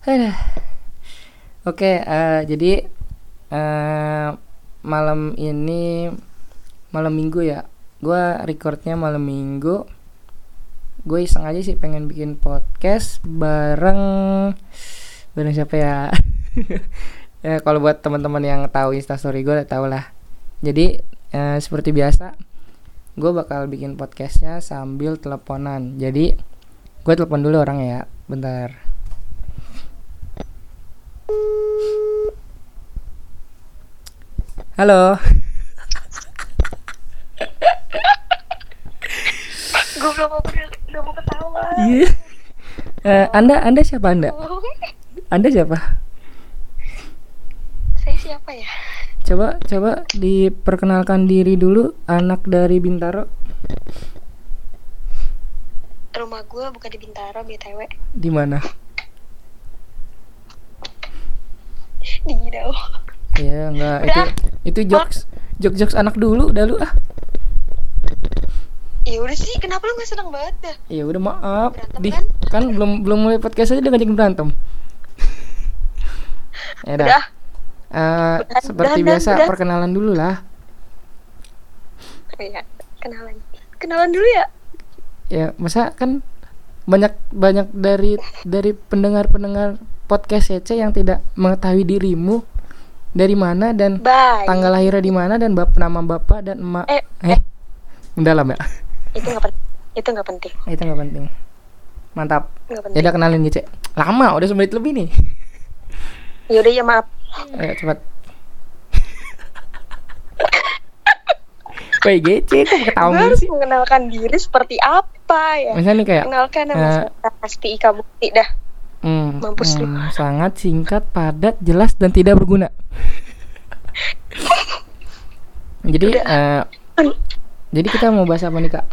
Oke, eh, jadi eh, malam ini malam minggu ya. Gua recordnya malam minggu. Gue iseng aja sih pengen bikin podcast bareng bareng siapa ya? ya kalau buat teman-teman yang tahu instastory gue tau lah. Jadi eh, seperti biasa, gue bakal bikin podcastnya sambil teleponan. Jadi gue telepon dulu orang ya, bentar. Halo. gue belum mau belum mau ketawa Iya. Eh, anda Anda siapa Anda? Anda siapa? saya siapa ya Coba coba diperkenalkan diri dulu anak dari Bintaro. rumah gue bukan di Bintaro btw Di mana? di Gidau Ya enggak itu itu jokes jokes jokes anak dulu dah lu ah. ya udah sih kenapa lu gak seneng banget dah Ya udah maaf. Berantem Di kan? kan belum belum mulai podcast aja udah ngajakin berantem. ya udah. udah Eh, Udah, seperti udah, biasa udah. perkenalan dulu lah. oh, ya kenalan kenalan dulu ya Ya masa kan banyak banyak dari dari pendengar-pendengar podcast Ece yang tidak mengetahui dirimu dari mana dan bye. tanggal lahirnya di mana dan bap nama bapak dan emak? Eh, eh mendalam ya? Itu nggak penting itu nggak penting. Itu nggak penting. Mantap. Ya udah kenalin gitu lama udah semenit lebih nih. Yaudah ya maaf. Ayo cepat. Woi GC kok ketawa mulu harus mengenalkan diri seperti apa ya? Misalnya nih kayak kenalkan nama eh, saya pasti Ika Bukti dah hmm, mampus lu. hmm, sangat singkat padat jelas dan tidak berguna jadi eh, jadi kita mau bahas apa nih kak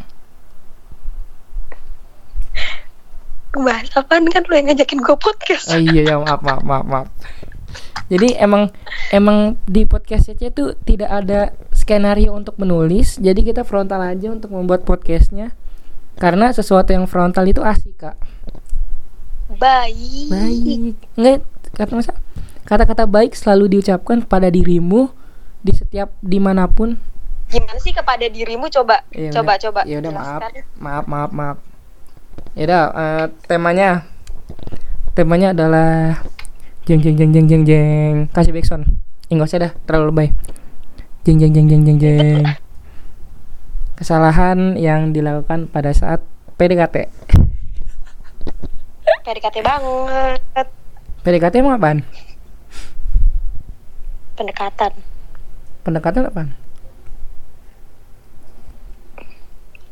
bahas apaan kan lu yang ngajakin gue podcast Oh iya ya maaf maaf maaf maaf. Jadi emang emang di podcast Cece tuh tidak ada skenario untuk menulis, jadi kita frontal aja untuk membuat podcastnya. Karena sesuatu yang frontal itu asik kak. Baik Baik. Enggak kata masa kata-kata baik selalu diucapkan kepada dirimu di setiap di mana pun. gimana sih kepada dirimu coba Ya coba udah. coba Ya udah maaf maaf maaf maaf. Ya udah eh, temanya temanya adalah jeng jeng jeng jeng jeng jeng kasih backsound. Eh, nggak usah dah terlalu lebay. Jeng jeng jeng jeng jeng jeng. Kesalahan yang dilakukan pada saat PDKT. PDKT banget PDKT emang apaan? pendekatan Pendekatan apaan?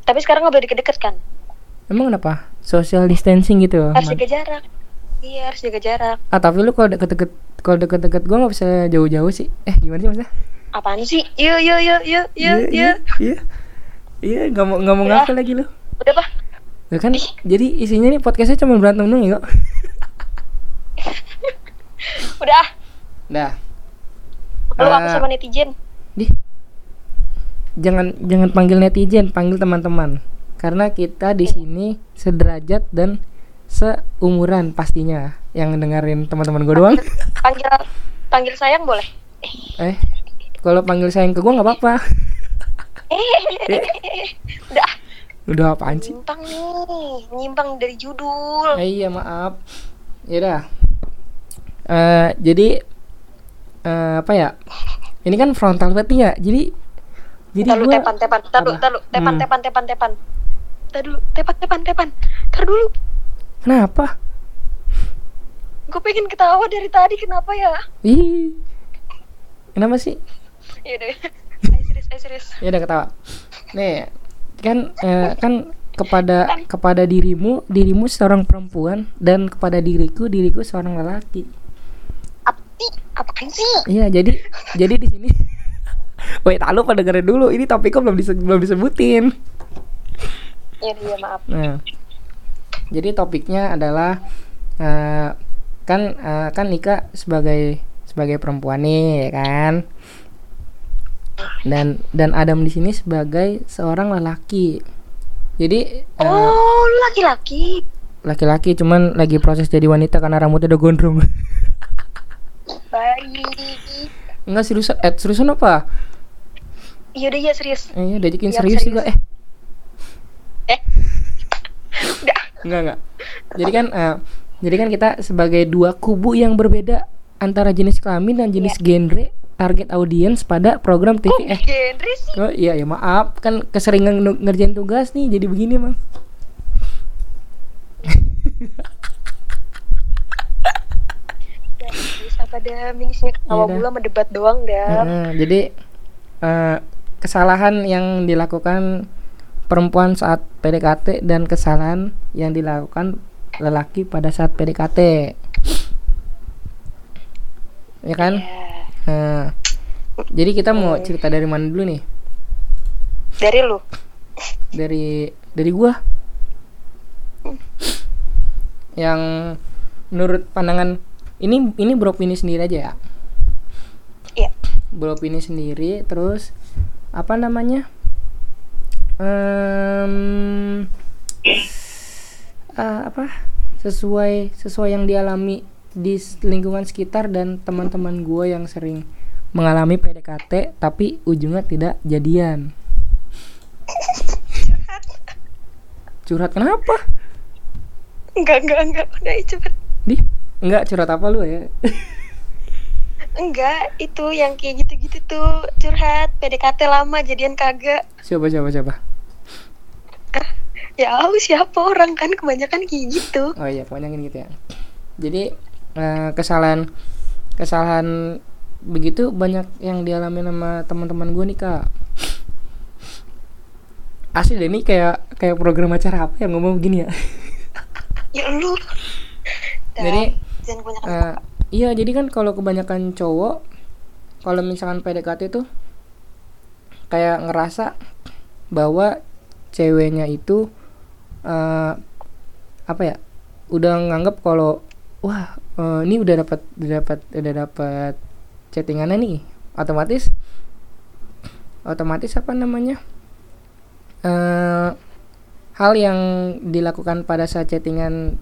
tapi sekarang nggak boleh deket-deket kan Emang kenapa? Social distancing gitu. harus jaga jarak iya harus jaga jarak Ah tapi lu kalau deket-deket kalau deket-deket gue nggak bisa jauh-jauh sih. Eh gimana sih maksudnya? apaan sih yuk yuk yuk yuk yuk iya yuk iya iya nggak mau nggak mau Udah. ngaku lagi lu udah pak ya kan? Jadi isinya nih podcastnya cuma berantem dong ya kok. Udah. Dah. Lu aku Eh, sama netizen. Di jangan jangan panggil netizen panggil teman-teman. Karena kita di sini sederajat dan seumuran pastinya. Yang dengerin teman-teman gue doang. Panggil panggil sayang boleh? Eh kalau panggil sayang ke gue nggak apa-apa. Eh. Udah udah apaan sih nyimpang nih nyimpang dari judul Eh, iya maaf. Ya udah. Eh, jadi eh, apa ya? Ini kan frontal berarti ya. Jadi jadi Ntar lu gua tepan tepan ntar dulu tepan Hmm. tepan tepan tepan Ntar dulu tepan tepan tepan Ntar dulu kenapa? gue pengen ketawa dari tadi kenapa ya Ih. Kenapa sih? Yaudah Ayo serius ayo serius Ya udah ketawa. Nih, kan eh, kan kepada kepada dirimu, dirimu seorang perempuan dan kepada diriku, diriku seorang lelaki. Apa sih? Iya, jadi jadi di sini Wait, tak lupa dengerin dulu. Ini topiknya belum dise- belum disebutin. Yaudah ya maaf Nah, jadi topiknya adalah eh, kan eh, kan Nika sebagai sebagai perempuan nih, ya kan? Dan dan Adam di sini sebagai seorang lelaki. Jadi eh, Oh laki-laki laki-laki cuman lagi proses jadi wanita karena rambutnya udah gondrong Baik. enggak seriusan eh seriusan apa Iya udah ya serius. eh, iya diajakin Siap, serius serius. juga eh Eh. Udah. enggak enggak jadi kan eh, jadi kan kita sebagai dua kubu yang berbeda antara jenis kelamin dan jenis genre target audiens pada program TV Kok eh genre sih? oh iya ya maaf kan keseringan ngerjain tugas nih jadi begini mah Ya, apa dah minisnya ketawa Iya dah. mulu debat doang dah. Heeh, jadi eh, kesalahan yang dilakukan perempuan saat PDKT dan kesalahan yang dilakukan lelaki pada saat PDKT ya kan Ya. Nah, jadi kita mau cerita dari mana dulu nih? Dari lu. dari dari gua? Yang menurut pandangan ini ini beropini sendiri aja ya? Iya. beropini sendiri terus apa namanya? Em, eh, apa? Sesuai sesuai yang dialami di lingkungan sekitar dan teman-teman gue yang sering mengalami PDKT tapi ujungnya tidak jadian curhat kenapa Enggak, enggak, enggak. Udah, cepet. di enggak curhat apa lu ya Enggak, itu yang kayak gitu-gitu tuh curhat, PDKT lama, jadian kagak. siapa siapa siapa Ya aku siapa orang kan kebanyakan kayak gitu. Oh iya, gini gitu ya. Jadi eh, kesalahan kesalahan begitu banyak yang dialami sama teman-teman gue nih kak. Asli deh ini kayak kayak program acara apa yang ngomong begini ya. Ya lu. Jadi eh, iya jadi kan kalau kebanyakan cowok kalau misalkan PDKT tuh kayak ngerasa bahwa ceweknya itu eh, apa ya udah nganggap kalau wah eh, ini udah dapat udah dapat udah dapat chattingannya nih. Otomatis otomatis apa namanya? Eh hal yang dilakukan pada saat chattingan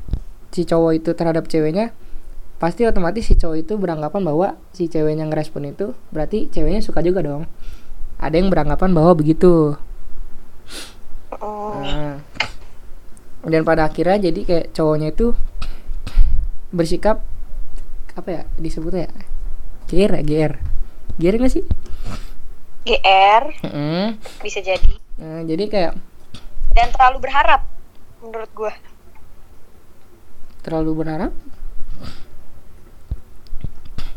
si cowok itu terhadap ceweknya pasti otomatis si cowok itu beranggapan bahwa si ceweknya ngerespon itu berarti ceweknya suka juga dong. Ada yang beranggapan bahwa begitu. Oh, Nah, dan pada akhirnya jadi kayak cowoknya itu bersikap apa ya disebutnya ya GR ya GR GR nggak sih GR Mm-mm. bisa jadi. Nah, jadi kayak Dan terlalu berharap menurut gua. terlalu berharap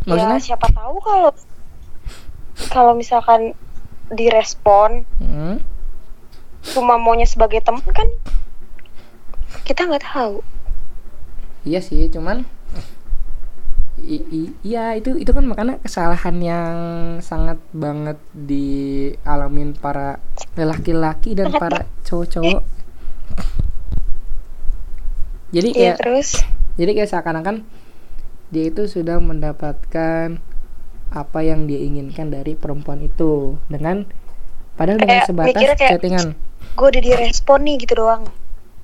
maksudnya Ya siapa tahu kalau kalau misalkan direspon Mm. cuma maunya sebagai teman kan kita nggak tahu. Iya sih, cuman i- i- iya itu itu kan makanya kesalahan yang sangat banget dialamin para lelaki-laki dan para cowok-cowok. Jadi Iya kayak terus. jadi kayak seakan-akan dia itu sudah mendapatkan apa yang dia inginkan dari perempuan itu dengan padahal dengan Kayak sebatas mikirnya kayak- chattingan. Gue udah direspon nih gitu doang.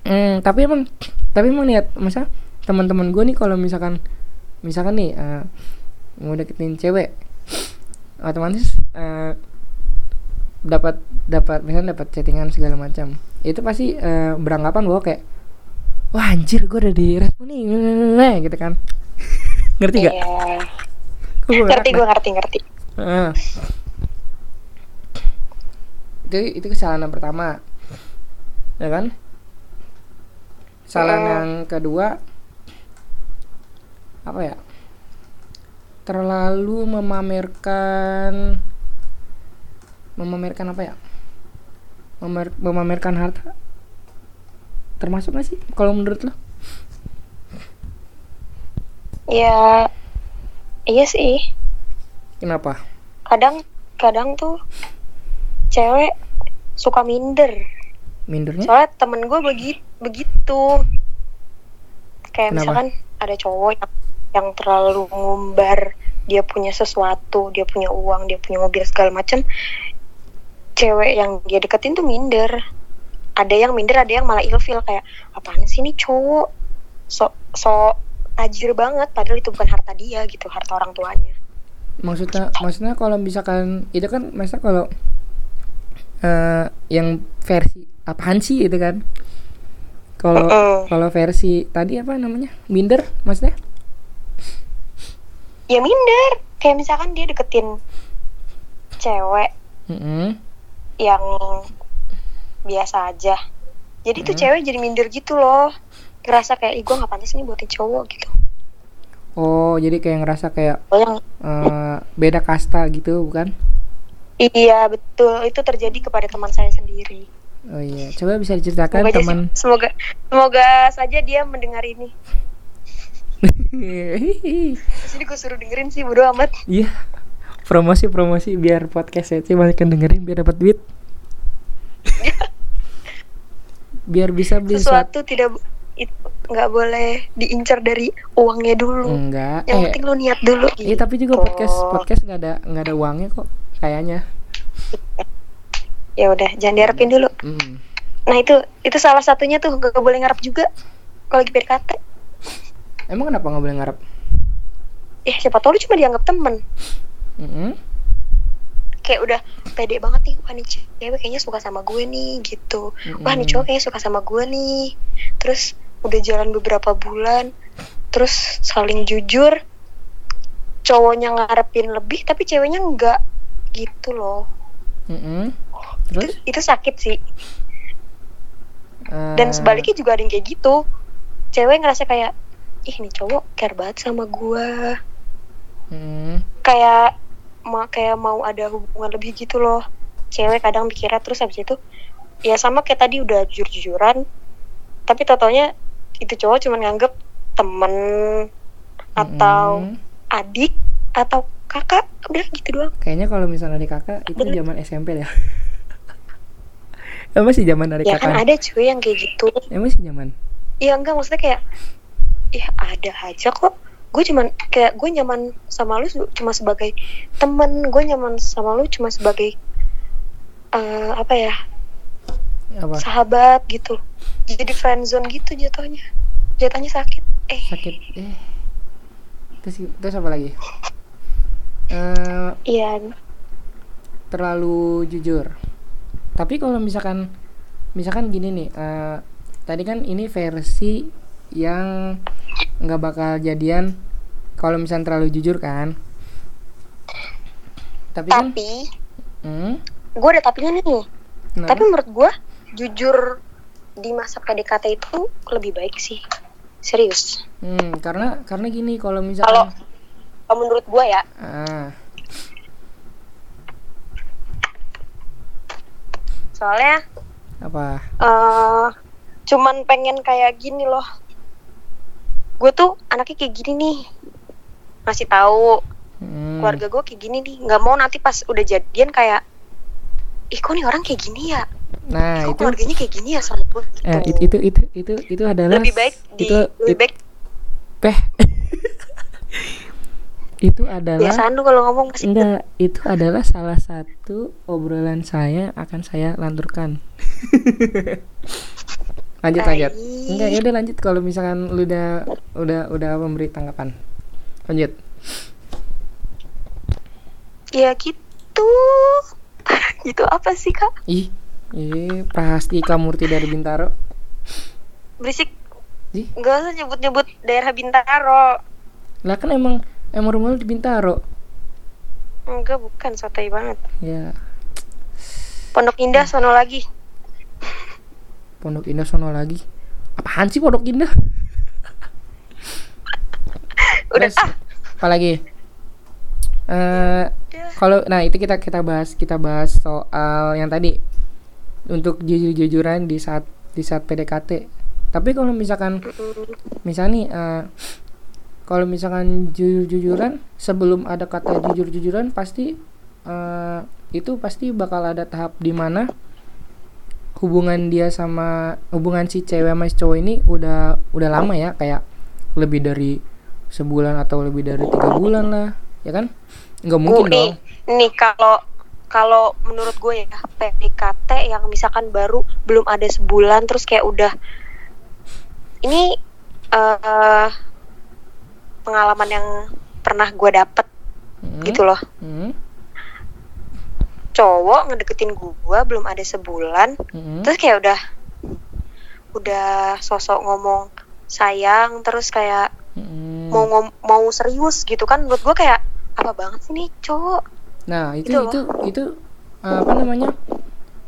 Hmm, tapi emang tapi emang lihat masa teman-teman gue nih kalau misalkan misalkan nih eh, mau deketin cewek otomatis eh, dapat dapat misalnya dapat chattingan segala macam itu pasti eh, beranggapan bahwa kayak wah anjir gue udah direspon nih gitu kan ngerti gak? Iya. Gua Ngerti gue ngerti ngerti. itu itu kesalahan yang pertama ya kan kesalahan yang kedua apa ya terlalu memamerkan memamerkan apa ya Memer- memamerkan harta termasuk gak sih kalau menurut lo Ya iya sih. kenapa Kadang kadang tuh cewek suka minder. mindurnya Soalnya temen gue begitu begitu. Kayak Kenapa? misalkan ada cowok yang, yang terlalu ngumbar dia punya sesuatu, dia punya uang, dia punya mobil segala macem. Cewek yang dia deketin tuh minder. Ada yang minder, ada yang malah ilfil kayak apaan sih ini cowok so so tajir banget padahal itu bukan harta dia gitu harta orang tuanya maksudnya maksudnya kalau misalkan itu kan masa kalau eh yang versi apaan sih itu kan kalau Mm-mm. kalau versi tadi apa namanya minder maksudnya ya minder. Kayak misalkan dia deketin cewek Mm-mm. yang biasa aja. Jadi tuh Hmm. cewek jadi minder gitu loh. Ngerasa kayak ih gue gak pantas nih buatin cowok gitu. Oh jadi kayak ngerasa kayak oh yang eh, beda kasta gitu bukan? Iya betul. Itu terjadi kepada teman saya sendiri. Oh iya. Coba bisa diceritakan teman. semoga semoga saja dia mendengar ini Jadi gue suruh dengerin sih bodo amat. Iya. Promosi promosi biar podcast saya banyak yang dengerin biar dapat duit. Biar bisa beli sesuatu sesuatu tidak itu nggak boleh diincar dari uangnya dulu. Enggak. Yang eh penting lo niat dulu eh tapi juga gitu. podcast podcast nggak ada nggak ada uangnya kok kayaknya. Ya udah jangan diharapin dulu. Mm. nah itu itu salah satunya tuh gak boleh ngarep juga. Kalau lagi PDKT emang kenapa nggak boleh ngarep? Ya siapa tahu lu cuma dianggap temen. Mm-mm. kayak udah pede banget nih wah nih cewek kayaknya suka sama gue nih gitu. Wah nih cowok kayaknya suka sama gue nih. Terus udah jalan beberapa bulan terus saling jujur cowoknya ngarepin lebih tapi ceweknya enggak gitu loh. Mm-mm. itu, terus? itu sakit sih. Dan eh, sebaliknya juga ada yang kayak gitu. Cewek ngerasa kayak ih nih cowok care banget sama gue mm, kayak ma kayak mau ada hubungan lebih gitu loh. Cewek kadang mikirnya terus habis itu ya sama kayak tadi udah jujur-jujuran. Tapi totalnya itu cowok cuma nganggep temen atau mm. adik atau kakak. Udah gitu doang. Kayaknya kalau misalnya dari kakak itu Bener. zaman SMP ya emang sih zaman dari ya kan kakak ada cuy yang kayak gitu. Emang sih zaman? Ya enggak maksudnya kayak ya ada aja kok. Gue cuman kayak gue nyaman sama lu cuma sebagai temen. Gue nyaman sama lu cuma sebagai eh, apa ya apa? sahabat gitu. Jadi friendzone gitu jatuhnya. Jatuhnya sakit. Eh. Sakit eh. Terus terus apa lagi? Eh iya. terlalu jujur. Tapi kalau misalkan misalkan gini nih eh, tadi kan ini versi yang nggak bakal jadian kalau misalnya terlalu jujur kan. Tapi kan tapi hmm, gue ada tapinya nih. Kenapa? tapi menurut gue jujur di masa PDKT itu lebih baik sih. Serius. Hmm, karena karena gini kalau kalau misalkan kalau menurut gue ya. Ah, soalnya apa? eh cuman pengen kayak gini loh gue tuh anaknya kayak gini nih. Ngasih tahu. Hmm, keluarga gue kayak gini nih. Nggak mau nanti pas udah jadian kayak ih kok nih orang kayak gini ya? Nah kok itu keluarganya kayak gini ya sama gue? Gitu. eh, it- itu itu itu itu adalah lebih baik di itu lebih baik peh. Itu adalah biasaan lu kalau ngomong masih enggak itu adalah salah satu obrolan saya akan saya lanturkan lanjut lanjut. Enggak ya udah lanjut. Kalau misalkan lu udah udah udah memberi tanggapan. Lanjut. Ya gitu. Gitu apa sih kak? Ih ih Prahastika Murti dari Bintaro. Berisik. Ih. Nggak usah nyebut-nyebut daerah Bintaro. Lah kan emang emang rumah lu di Bintaro? Enggak bukan. Sotai banget. Ya. Pondok Indah sono lagi Pondok Indah sono lagi. Apaan sih Pondok Indah? Udah Terus, ah. apa lagi? Eh kalau nah itu kita kita bahas kita bahas soal yang tadi. Untuk jujur-jujuran di saat di saat PDKT tapi kalau misalkan misalnya nih eh, kalau misalkan jujur-jujuran sebelum ada kata jujur-jujuran pasti eh, itu pasti bakal ada tahap di mana hubungan dia sama hubungan si cewek sama si cowok ini udah udah lama ya kayak lebih dari sebulan atau lebih dari tiga bulan lah ya kan nggak mungkin nih, dong nih kalau kalau menurut gue ya PDKT yang misalkan baru belum ada sebulan terus kayak udah ini eh pengalaman yang pernah gue dapet Hmm. gitu loh Hmm. Cowok ngedeketin gue belum ada sebulan Hmm. terus kayak udah udah sosok ngomong sayang terus kayak Hmm. mau ngom- mau serius gitu kan menurut gue kayak apa banget sih nih cowok Nah, itu Gitu loh. itu itu uh, apa namanya?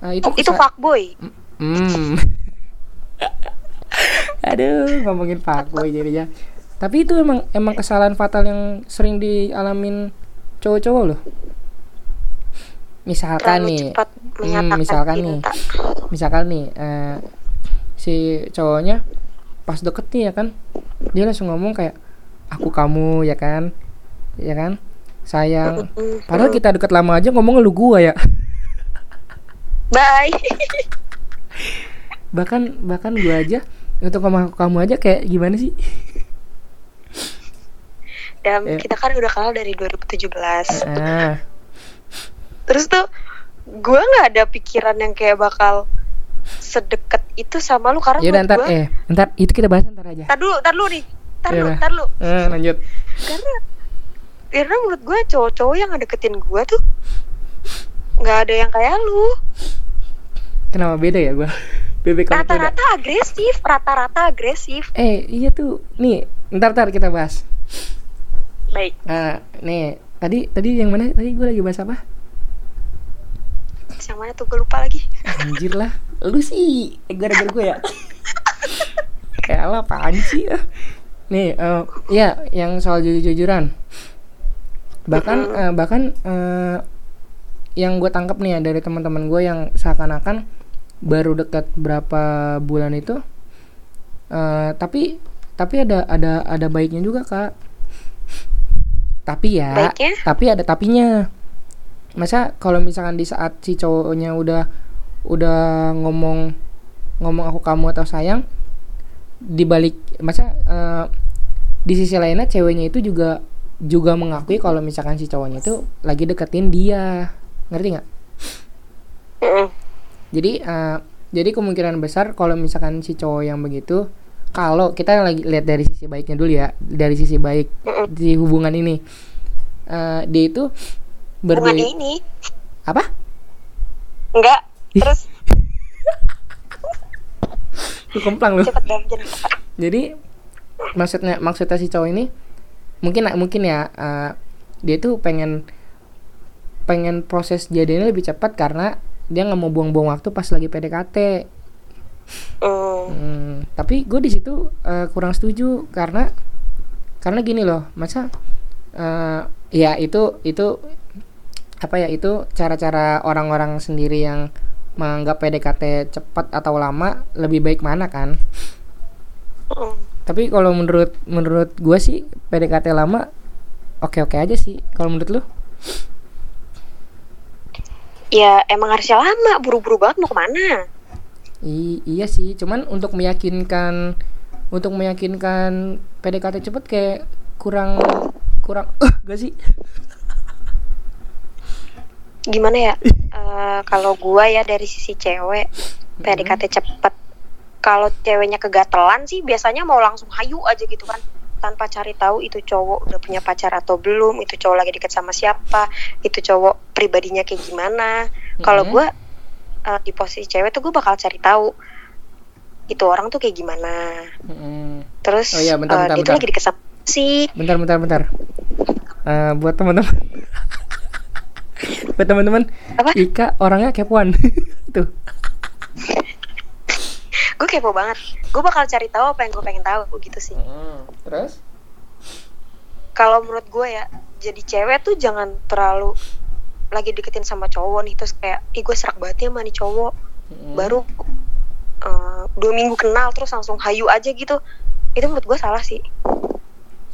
Uh, itu itu kesa- fuckboy Hmm. Aduh, ngomongin fuckboy jadinya. Tapi itu emang emang kesalahan fatal yang sering dialamin cowok-cowok loh. Misalkan terlalu nih, hmm, misalkan nih, cinta misalkan nih eh, si cowoknya pas deket nih ya kan, dia langsung ngomong kayak aku kamu ya kan, ya kan, sayang. Padahal kita deket lama aja ngomong lu gua ya. bye bahkan bahkan gua aja untuk ngomong aku kamu aja kayak gimana sih? dan Eh. kita kan udah kenal dari 2017 Ah. Terus tuh gue nggak ada pikiran yang kayak bakal sedekat itu sama lu karena Ya udah menurut ntar gue eh ntar itu kita bahas ntar aja. tar dulu tar dulu nih tar Ya dulu udah. tar dulu Eh, lanjut. karena karena menurut gue cowok-cowok yang ngedeketin gue tuh nggak ada yang kayak lu Kenapa beda ya beda. rata-rata agresif rata-rata agresif Eh, iya tuh. Nih, ntar ntar kita bahas. baik Nah, nih, tadi tadi yang mana? Tadi gua lagi bahas apa? Yang mana tuh gue lupa lagi Anjir lah. Lu sih eh, gara-gara gue ya. Kayak lah apaan sih? ah? Nih, eh, ya yang soal jujur-jujuran. Bahkan eh, bahkan eh, yang gue tangkap nih ya dari teman-teman gue yang seakan-akan baru dekat berapa bulan itu eh, tapi tapi ada ada ada baiknya juga kak tapi ya Baiknya? tapi ada tapinya masa kalau misalkan di saat si cowoknya udah udah ngomong ngomong aku kamu atau sayang dibalik masa eh, di sisi lainnya ceweknya itu juga juga mengakui kalau misalkan si cowoknya itu lagi deketin dia. Ngerti nggak? Jadi eh, jadi kemungkinan besar kalau misalkan si cowok yang begitu kalau kita lagi lihat dari sisi baiknya dulu ya dari sisi baik di hubungan ini eh, dia itu berbeda ini. Apa? Enggak. Terus. Lu kemplang lu. Cepet dan jadi maksudnya maksudnya si cowok ini mungkin mungkin ya eh, dia tuh pengen pengen proses jadinya lebih cepat karena dia nggak mau buang-buang waktu pas lagi PDKT Mm. Hmm, tapi gue di situ eh, kurang setuju karena karena gini loh masa eh, ya itu itu apa ya itu cara-cara orang-orang sendiri yang menganggap PDKT cepat atau lama lebih baik mana kan? Mm. tapi kalau menurut menurut gue sih PDKT lama oke oke aja sih kalau menurut lu. Ya emang harusnya lama. Buru-buru banget mau ke mana? I- iya sih. Cuman untuk meyakinkan untuk meyakinkan PDKT cepet kayak kurang kurang eh gak sih gimana ya? Eh, kalau gua ya dari sisi cewek PDKT cepet. Kalau ceweknya kegatelan sih biasanya mau langsung hayu aja gitu kan. Tanpa cari tahu itu cowok udah punya pacar atau belum itu cowok lagi deket sama siapa itu cowok pribadinya kayak gimana. Kalau gua eh, di posisi cewek tuh gue bakal cari tahu itu orang tuh kayak gimana. Terus Oh iya, bentar, eh, bentar, dia tuh bentar. lagi deket sama si bentar bentar bentar. Eh, buat teman-teman buat teman-teman? Ika orangnya kepoan. Tuh. Gue kepo banget. Gue bakal cari tahu apa yang gue pengen tahu gitu sih. Terus? Kalau menurut gue ya jadi cewek tuh jangan terlalu lagi deketin sama cowok nih terus kayak ih gue serak banget ya sama nih cowok. Mm-mm. baru eh, dua minggu kenal terus langsung hayu aja gitu. Itu menurut gue salah sih.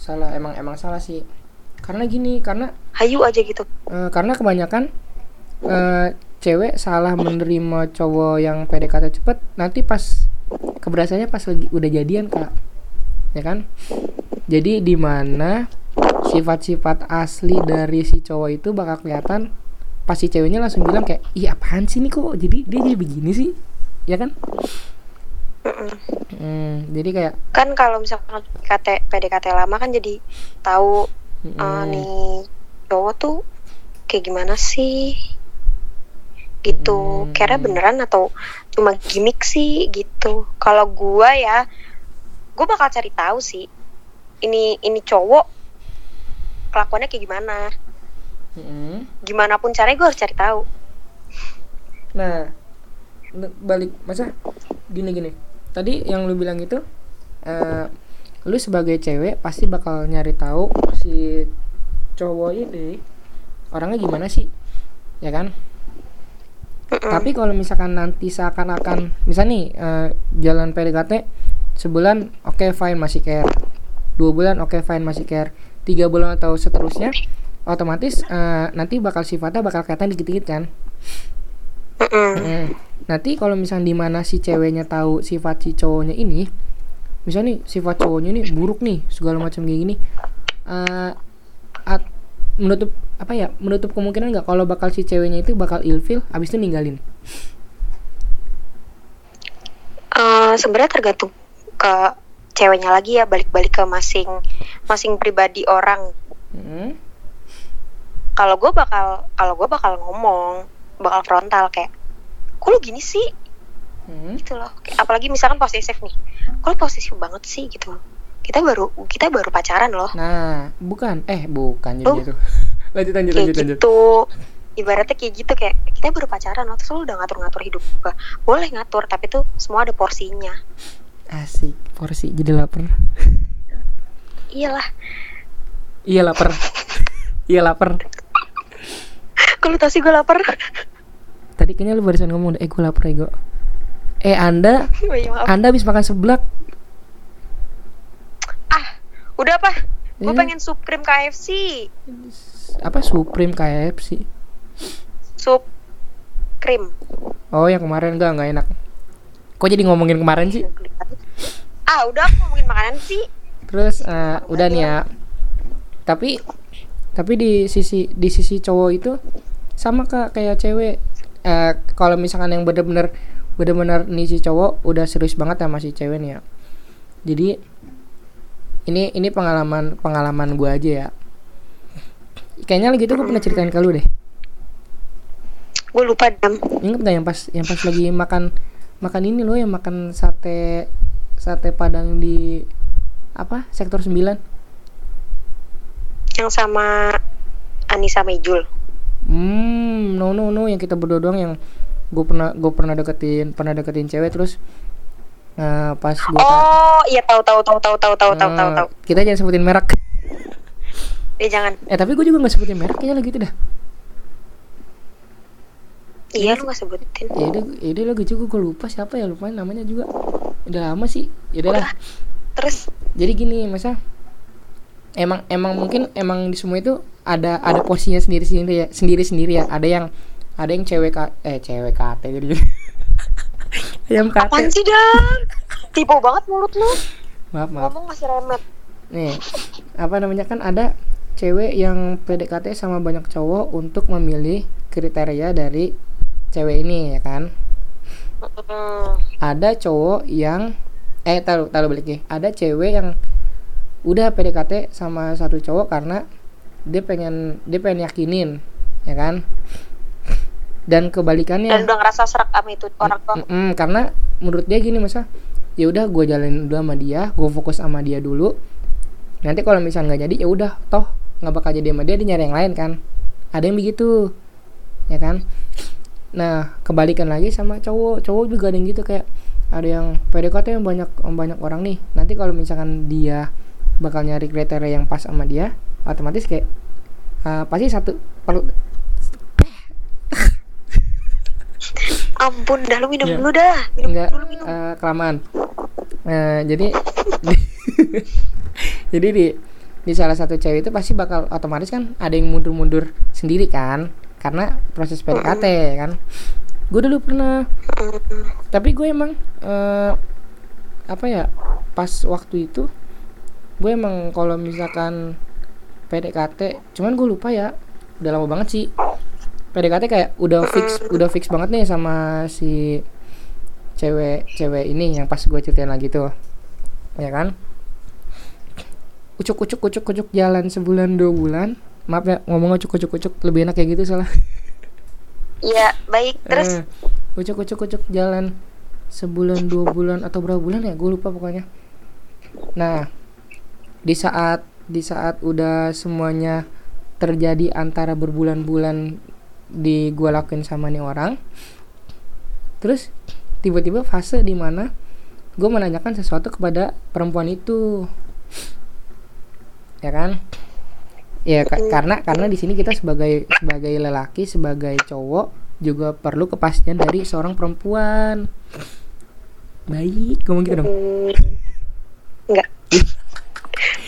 Salah emang emang salah sih karena gini karena hayu aja gitu. Eh, karena kebanyakan eh, cewek salah menerima cowok yang PDKT cepet nanti pas keberasanya pas lagi udah jadian kak. Ya kan? Jadi di mana sifat-sifat asli dari si cowok itu bakal kelihatan pas si ceweknya langsung bilang kayak iya apaan sih nih kok? Jadi dia jadi begini sih. Ya kan? Mm-mm. Hmm, jadi kayak kan kalau misalkan PDKT PDKT lama kan jadi tahu mm-mm. ah, nih cowok tuh kayak gimana sih gitu Hmm. kira beneran atau cuma gimmick sih gitu kalau gua ya gue bakal cari tahu sih ini ini cowok kelakuannya kayak gimana Mm-mm. gimana pun caranya gue harus cari tahu Nah, balik masa gini gini. Tadi yang lu bilang itu eh lu sebagai cewek pasti bakal nyari tahu si cowok ini orangnya gimana sih? Ya kan? Tapi kalau misalkan nanti seakan-akan misal nih eh, jalan PDKT sebulan oke fine masih care. Dua bulan oke fine masih care. Tiga bulan atau seterusnya otomatis eh, nanti bakal sifatnya bakal kelihatan dikit-dikit kan? Mm. Nanti kalau misalnya di mana si ceweknya tahu sifat si cowoknya ini, misalnya nih sifat cowoknya ini buruk nih segala macam kayak gini, eh at- menutup apa ya menutup kemungkinan nggak kalau bakal si ceweknya itu bakal ilfil abis itu ninggalin. Eh, sebenarnya tergantung ke ceweknya lagi ya balik-balik ke masing masing pribadi orang Mm. kalau gue bakal kalau gue bakal ngomong bakal frontal kayak kok lu gini sih Mm. gitu loh apalagi misalkan posesif nih kok lu posesif banget sih gitu kita baru kita baru pacaran loh Nah, bukan eh bukan jadi Oh. gitu. lanjut lanjut kayak lanjut lanjut. gitu ibaratnya kayak gitu kayak kita baru pacaran loh terus lu udah ngatur-ngatur hidup gue boleh ngatur tapi tuh semua ada porsinya Asik, porsi jadi lapar. iyalah Iya lapar. iya lapar. kalau tau sih gue lapar Tadi kayaknya lu barusan ngomong, eh gue lapar ego. Eh Anda, iya. Anda habis makan seblak. ah udah apa? Gue Eh. pengen supreme KFC apa Supreme KFC sup krim oh yang kemarin. Enggak enggak enak. Kok jadi ngomongin kemarin sih? Ah udah aku ngomongin makanan sih. Terus eh, udah nih ya. Tapi tapi di sisi di sisi cowok itu sama kak kayak cewek. Eh, kalau misalkan yang bener-bener bener-bener nih si cowok udah serius banget sama si cewek nih ya. Jadi ini ini pengalaman pengalaman gua aja ya. Kayaknya lagi itu gue pernah ceritain ke lu deh. Gue lupa dam. Ingat gak yang pas yang pas lagi makan makan ini loh yang makan sate sate padang di apa sektor 9 yang sama Anissa Mejul. Hmm, no no no yang kita berdua doang yang gue pernah gue pernah deketin pernah deketin cewek terus uh, pas gue oh iya tahu tahu tahu tahu tahu tahu uh, tahu eh, tahu. kita jangan sebutin merek. Ya jangan. Eh tapi gue juga nggak sebutin merek kayaknya lagi itu dah. Iya, iya. lu nggak sebutin. Ya deh ya udah lagi juga gue lupa siapa ya lupa namanya juga. Udah lama sih ya terus? Jadi gini masa emang emang mungkin emang di semua itu ada ada posisinya sendiri sendiri ya sendiri sendiri ya. Ada yang ada yang cewek eh cewek kate jadi. Ayam apaan kate sih dam tipu banget mulut lu. Maaf maaf. Ngomong masih remet. Nih apa namanya kan ada cewek yang PDKT sama banyak cowok untuk memilih kriteria dari cewek ini ya kan? Ada cowok yang eh taruh taruh balik nih ada cewek yang udah PDKT sama satu cowok karena dia pengen dia pengen yakinin ya kan dan kebalikannya dan udah ngerasa serak sama itu orang tua. Mm-mm, karena menurut dia gini masa ya udah gue jalanin dulu sama dia gue fokus sama dia dulu. Nanti kalau misalnya nggak jadi ya udah toh nggak bakal jadi sama dia dia nyari yang lain kan? Ada yang begitu ya kan? Nah kebalikan lagi sama cowok. Cowok juga ada yang gitu kayak ada yang PDKT yang banyak banyak orang nih. Nanti kalau misalkan dia bakal nyari kriteria yang pas sama dia otomatis kayak eh, pasti satu per, ampun dah lu minum Iya. dulu dah minum enggak dulu minum. eh, kelamaan. Eh, jadi jadi di di salah satu cewek itu pasti bakal otomatis kan ada yang mundur-mundur sendiri kan karena proses PDKT kan. Gue dulu pernah. Mm, tapi gue emang eh, apa ya pas waktu itu gue emang kalau misalkan PDKT cuman gue lupa ya udah lama banget sih PDKT kayak udah fix udah fix banget nih sama si cewek cewek ini yang pas gue ceritain lagi tuh. Ya kan? Ucuk ucuk ucuk ucuk jalan sebulan dua bulan. Maaf ya ngomong ucuk ucuk ucuk lebih enak kayak gitu salah Iya, baik. Terus? Eh, ucuk ucuk ucuk jalan sebulan dua bulan atau berapa bulan ya? Gue lupa pokoknya. Nah di saat di saat udah semuanya terjadi antara berbulan-bulan di gue lakuin sama nih orang. Terus tiba-tiba fase di mana gue menanyakan sesuatu kepada perempuan itu. Ya kan? Ya ka- karena karena di sini kita sebagai sebagai lelaki sebagai cowok juga perlu kepastian dari seorang perempuan. Baik ngomong gitu dong. Hmm, enggak.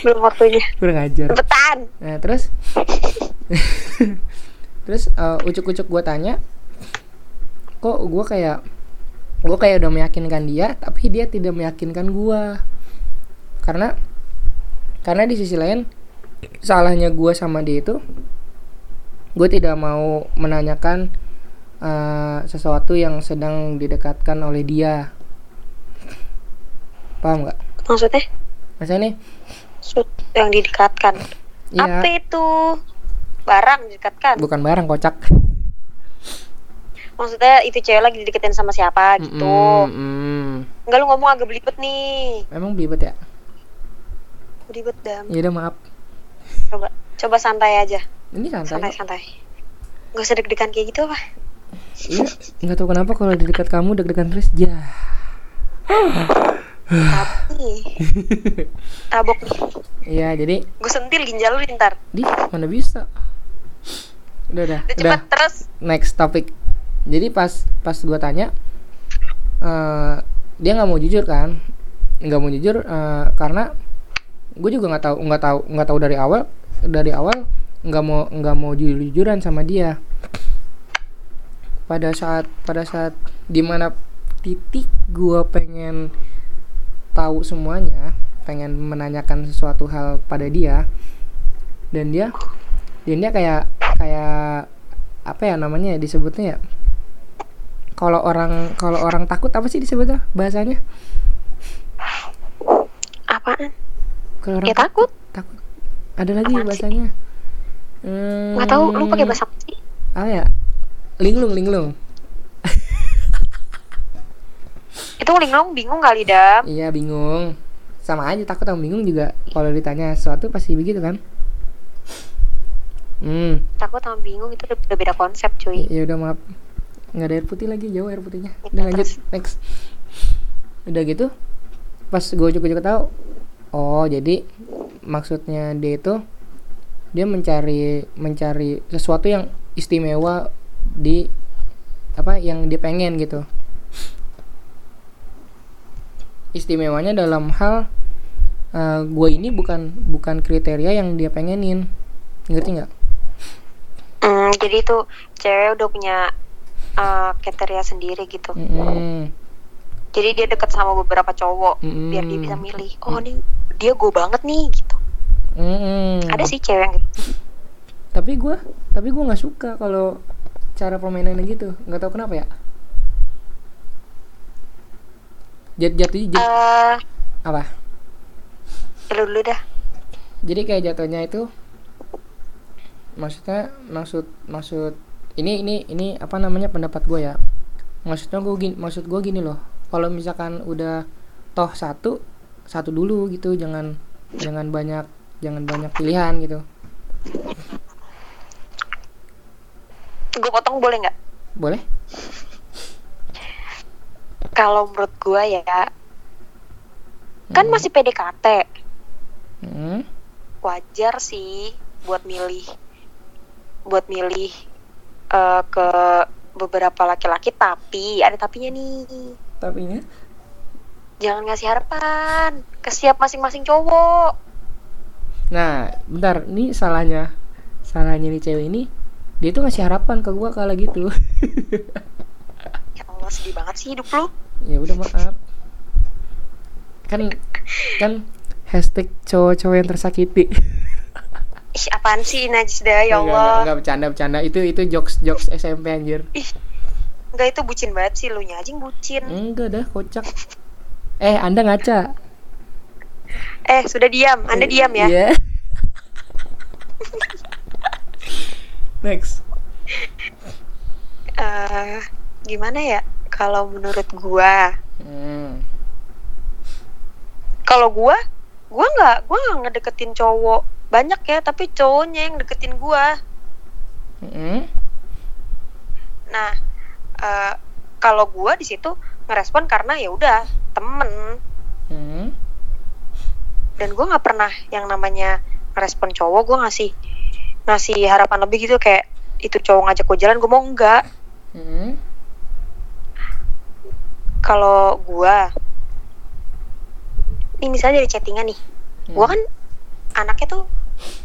Belum waktunya. kurang ajar. Cepetan. nah terus terus eh, ucuk-ucuk gue tanya kok gue kayak gue kayak udah meyakinkan dia tapi dia tidak meyakinkan gue karena karena di sisi lain salahnya gue sama dia itu gue tidak mau menanyakan eh, sesuatu yang sedang didekatkan oleh dia paham nggak Maksudnya? maksudnya nih yang didekatkan. ya Apa itu? Barang didekatkan. bukan barang kocak Maksudnya itu cewek lagi dideketin sama siapa gitu. Mm, mm. Enggak lu ngomong agak belibet nih. emang belibet ya Belibet dam. ya udah maaf Coba coba santai aja. ini santai Santai santai. Gak usah deg-degan kayak gitu apa? iya nggak tahu kenapa kalau di dekat kamu deg-degan terus ya Tapi tabok nih. iya jadi Gue sentil ginjal lu ntar. di mana bisa udah udah. Udah udah. cepet terus. next topic. Jadi pas pas gue tanya eh, dia nggak mau jujur kan? Nggak mau jujur eh, karena gue juga nggak tahu nggak tahu nggak tahu dari awal dari awal nggak mau nggak mau jujur jujuran sama dia. Pada saat pada saat di mana titik gue pengen tahu semuanya pengen menanyakan sesuatu hal pada dia dan dia dan dia kayak kayak apa ya namanya ya disebutnya ya kalau orang kalau orang takut apa sih disebutnya bahasanya Apaan? kalau orang Ya takut. takut ada lagi Apaan sih? bahasanya hmm, Nggak tahu lu pakai bahasa apa sih? apa ya linglung linglung Itu linglung bingung kali dam. iya bingung sama aja takut sama bingung juga kalau ditanya sesuatu pasti begitu kan hmm. Takut sama bingung itu udah beda konsep cuy. ya udah maaf. Nggak ada air putih lagi jauh air putihnya. Ya, udah lanjut next. Udah gitu pas gue cukup tahu oh jadi maksudnya dia itu dia mencari mencari sesuatu yang istimewa di apa yang dia pengen gitu. Istimewanya dalam hal gue ini bukan bukan kriteria yang dia pengenin. Ngerti nggak Hmm, jadi itu cewek udah punya uh, kriteria sendiri gitu. Mm-mm. Jadi dia deket sama beberapa cowok Mm-mm. biar dia bisa milih. Oh nih dia gue banget nih gitu. Mm-mm. Ada sih cewek yang gitu. tapi gue tapi gue nggak suka kalau cara permainannya gitu nggak tahu kenapa ya jat jatuh jat, Eh, apa lu dulu dah. jadi kayak jatuhnya itu maksudnya maksud maksud ini ini ini apa namanya pendapat gue ya maksudnya gue gini maksud gue gini loh kalau misalkan udah toh satu satu dulu gitu jangan jangan banyak jangan banyak pilihan gitu Gue potong boleh nggak? boleh Kalau menurut gue ya, kan Hmm. masih PDKT, Hmm. wajar sih buat milih, buat milih eh, ke beberapa laki-laki. Tapi ada tapinya nih. tapi ini Jangan ngasih harapan ke siap masing-masing cowok. Nah, bentar, ini salahnya salahnya nih cewek ini dia tuh ngasih harapan ke gua kalau gitu. Ya Allah sedih banget sih hidup lu. ya udah maaf. Kan kan hashtag cowok-cowok yang tersakiti. Ih apaan sih najis dah ya Allah. enggak, enggak bercanda bercanda. Itu itu jokes jokes SMP anjir. Ih Enggak itu bucin banget sih lu nya anjing bucin. enggak dah kocak eh anda ngaca Eh, sudah diam. Anda diam ya. Iya. next Eh, gimana ya? Kalau menurut gua, hmm. kalau gua, gua nggak, gua nggak ngedeketin cowok banyak ya, tapi cowoknya yang deketin gua. Hmm. Nah, eh, kalau gua di situ ngerespon karena ya udah temen Hmm. dan gue nggak pernah yang namanya ngerespon cowok gue ngasih ngasih harapan lebih gitu kayak itu cowok ngajak gue jalan gue mau enggak Hmm. kalau gue ini misalnya dari chattingan nih Hmm. gue kan anaknya tuh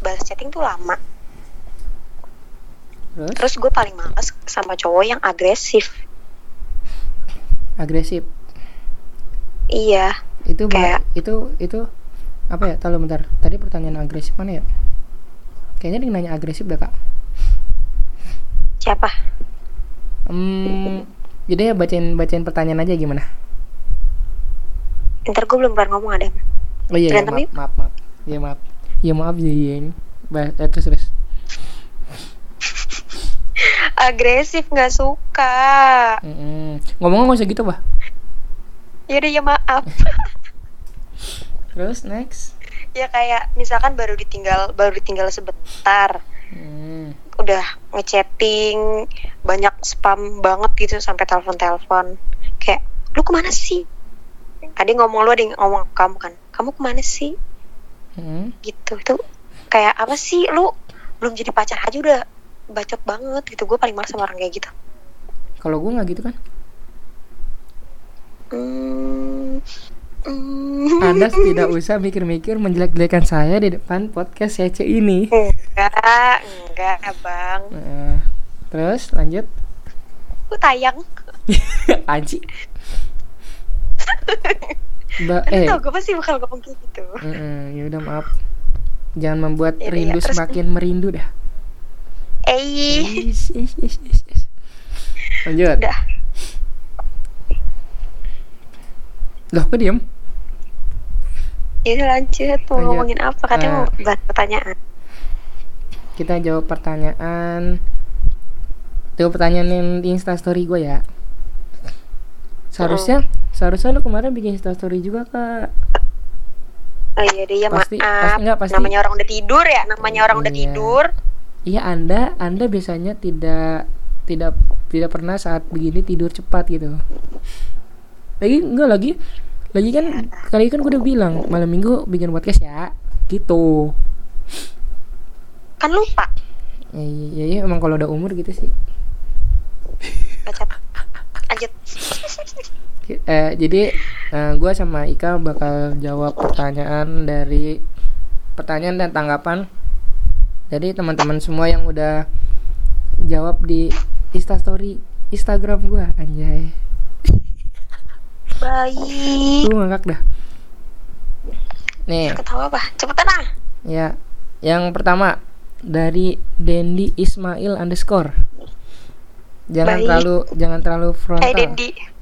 balas chatting tuh lama. Terus? Terus gue paling males sama cowok yang agresif. Agresif? Iya. Itu Kayak- itu itu apa ya? Tahu bentar. Tadi pertanyaan agresif mana ya? Kayaknya dia nanya agresif dah kak. Siapa? Hmm, jadi ya bacain bacain pertanyaan aja gimana? Ntar gue belum pernah ngomong ada oh iya, iya maaf, maaf maaf. Ya maaf ya maaf ya iya ini. Ba- eh, terus terus. Agresif nggak suka. Mm-mm. ngomong nggak usah gitu bah. Yaudah ya maaf. Terus next? Ya kayak misalkan baru ditinggal baru ditinggal sebentar. Hmm. udah ngechatting banyak spam banget gitu sampai telepon-telepon. Kayak lu ke mana sih? Ada yang ngomong lu ada yang ngomong kamu kan kamu ke mana sih Hmm. gitu itu kayak apa sih lu belum jadi pacar aja udah bacot banget gitu. Gue paling marah sama orang kayak gitu. Kalau gue nggak gitu kan? Hmm, hmm. anda tidak usah mikir-mikir menjelek-jelekan saya di depan podcast Cece ini. Enggak enggak bang. Nah, terus lanjut. Lu tayang. Anci Ba lu eh tau gue pasti bakal ngomong kayak gitu. Mm-mm, ya udah maaf. Jangan membuat Yaudah, rindu ya, terus- semakin merindu dah. Eh lanjut. Udah. Loh kok diem? Ya udah lanjut. Mau Lanjut. ngomongin apa? Katanya Eh. mau bahas pertanyaan. Kita jawab pertanyaan. Jawab pertanyaan yang di instastory gue ya. Seharusnya seharusnya lu kemarin bikin instastory juga kak. Oh iya deh ya Pasti- maaf. pasti- enggak, pasti- namanya orang udah tidur ya? Namanya orang udah Iya. tidur. Iya anda anda biasanya tidak tidak tidak pernah saat begini tidur cepat gitu. Lagi enggak lagi lagi kan kali kan gue udah bilang malam minggu bikin podcast ya gitu. Kan lupa. Ya, iya, iya emang kalau udah umur gitu sih. Lanjut eh, jadi gue sama Ika bakal jawab pertanyaan dari pertanyaan dan tanggapan dari teman-teman semua yang udah jawab di Instastory Instagram gue anjay. Baik. Lu ngakak dah. Nih. Ketawa apa? Cepetan ah. Ya yang pertama dari Dendi Ismail underscore. Jangan Baik. terlalu jangan terlalu frontal. Eh Dendi. Eh.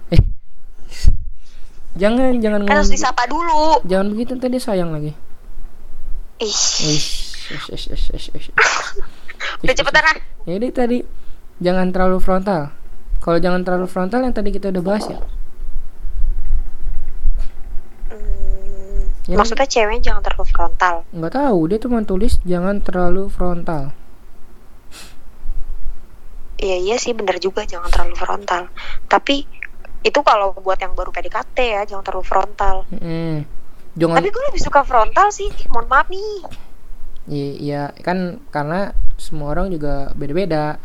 Jangan jangan kan harus disapa dulu jangan begitu tadi sayang lagi ih Ish, ish, ish, ish, ish, ish. udah cepetan ah Jadi tadi jangan terlalu frontal. Kalau jangan terlalu frontal yang tadi kita udah bahas ya. Hmm, Ya. maksudnya cewek jangan terlalu frontal Nggak tahu dia cuma tulis jangan terlalu frontal. iya iya sih bener juga jangan terlalu frontal tapi itu kalau buat yang baru PDKT ya jangan terlalu frontal Mm-mm. Jangan tapi gue lebih suka frontal sih mohon maaf nih Iya, iya, kan karena semua orang juga beda-beda.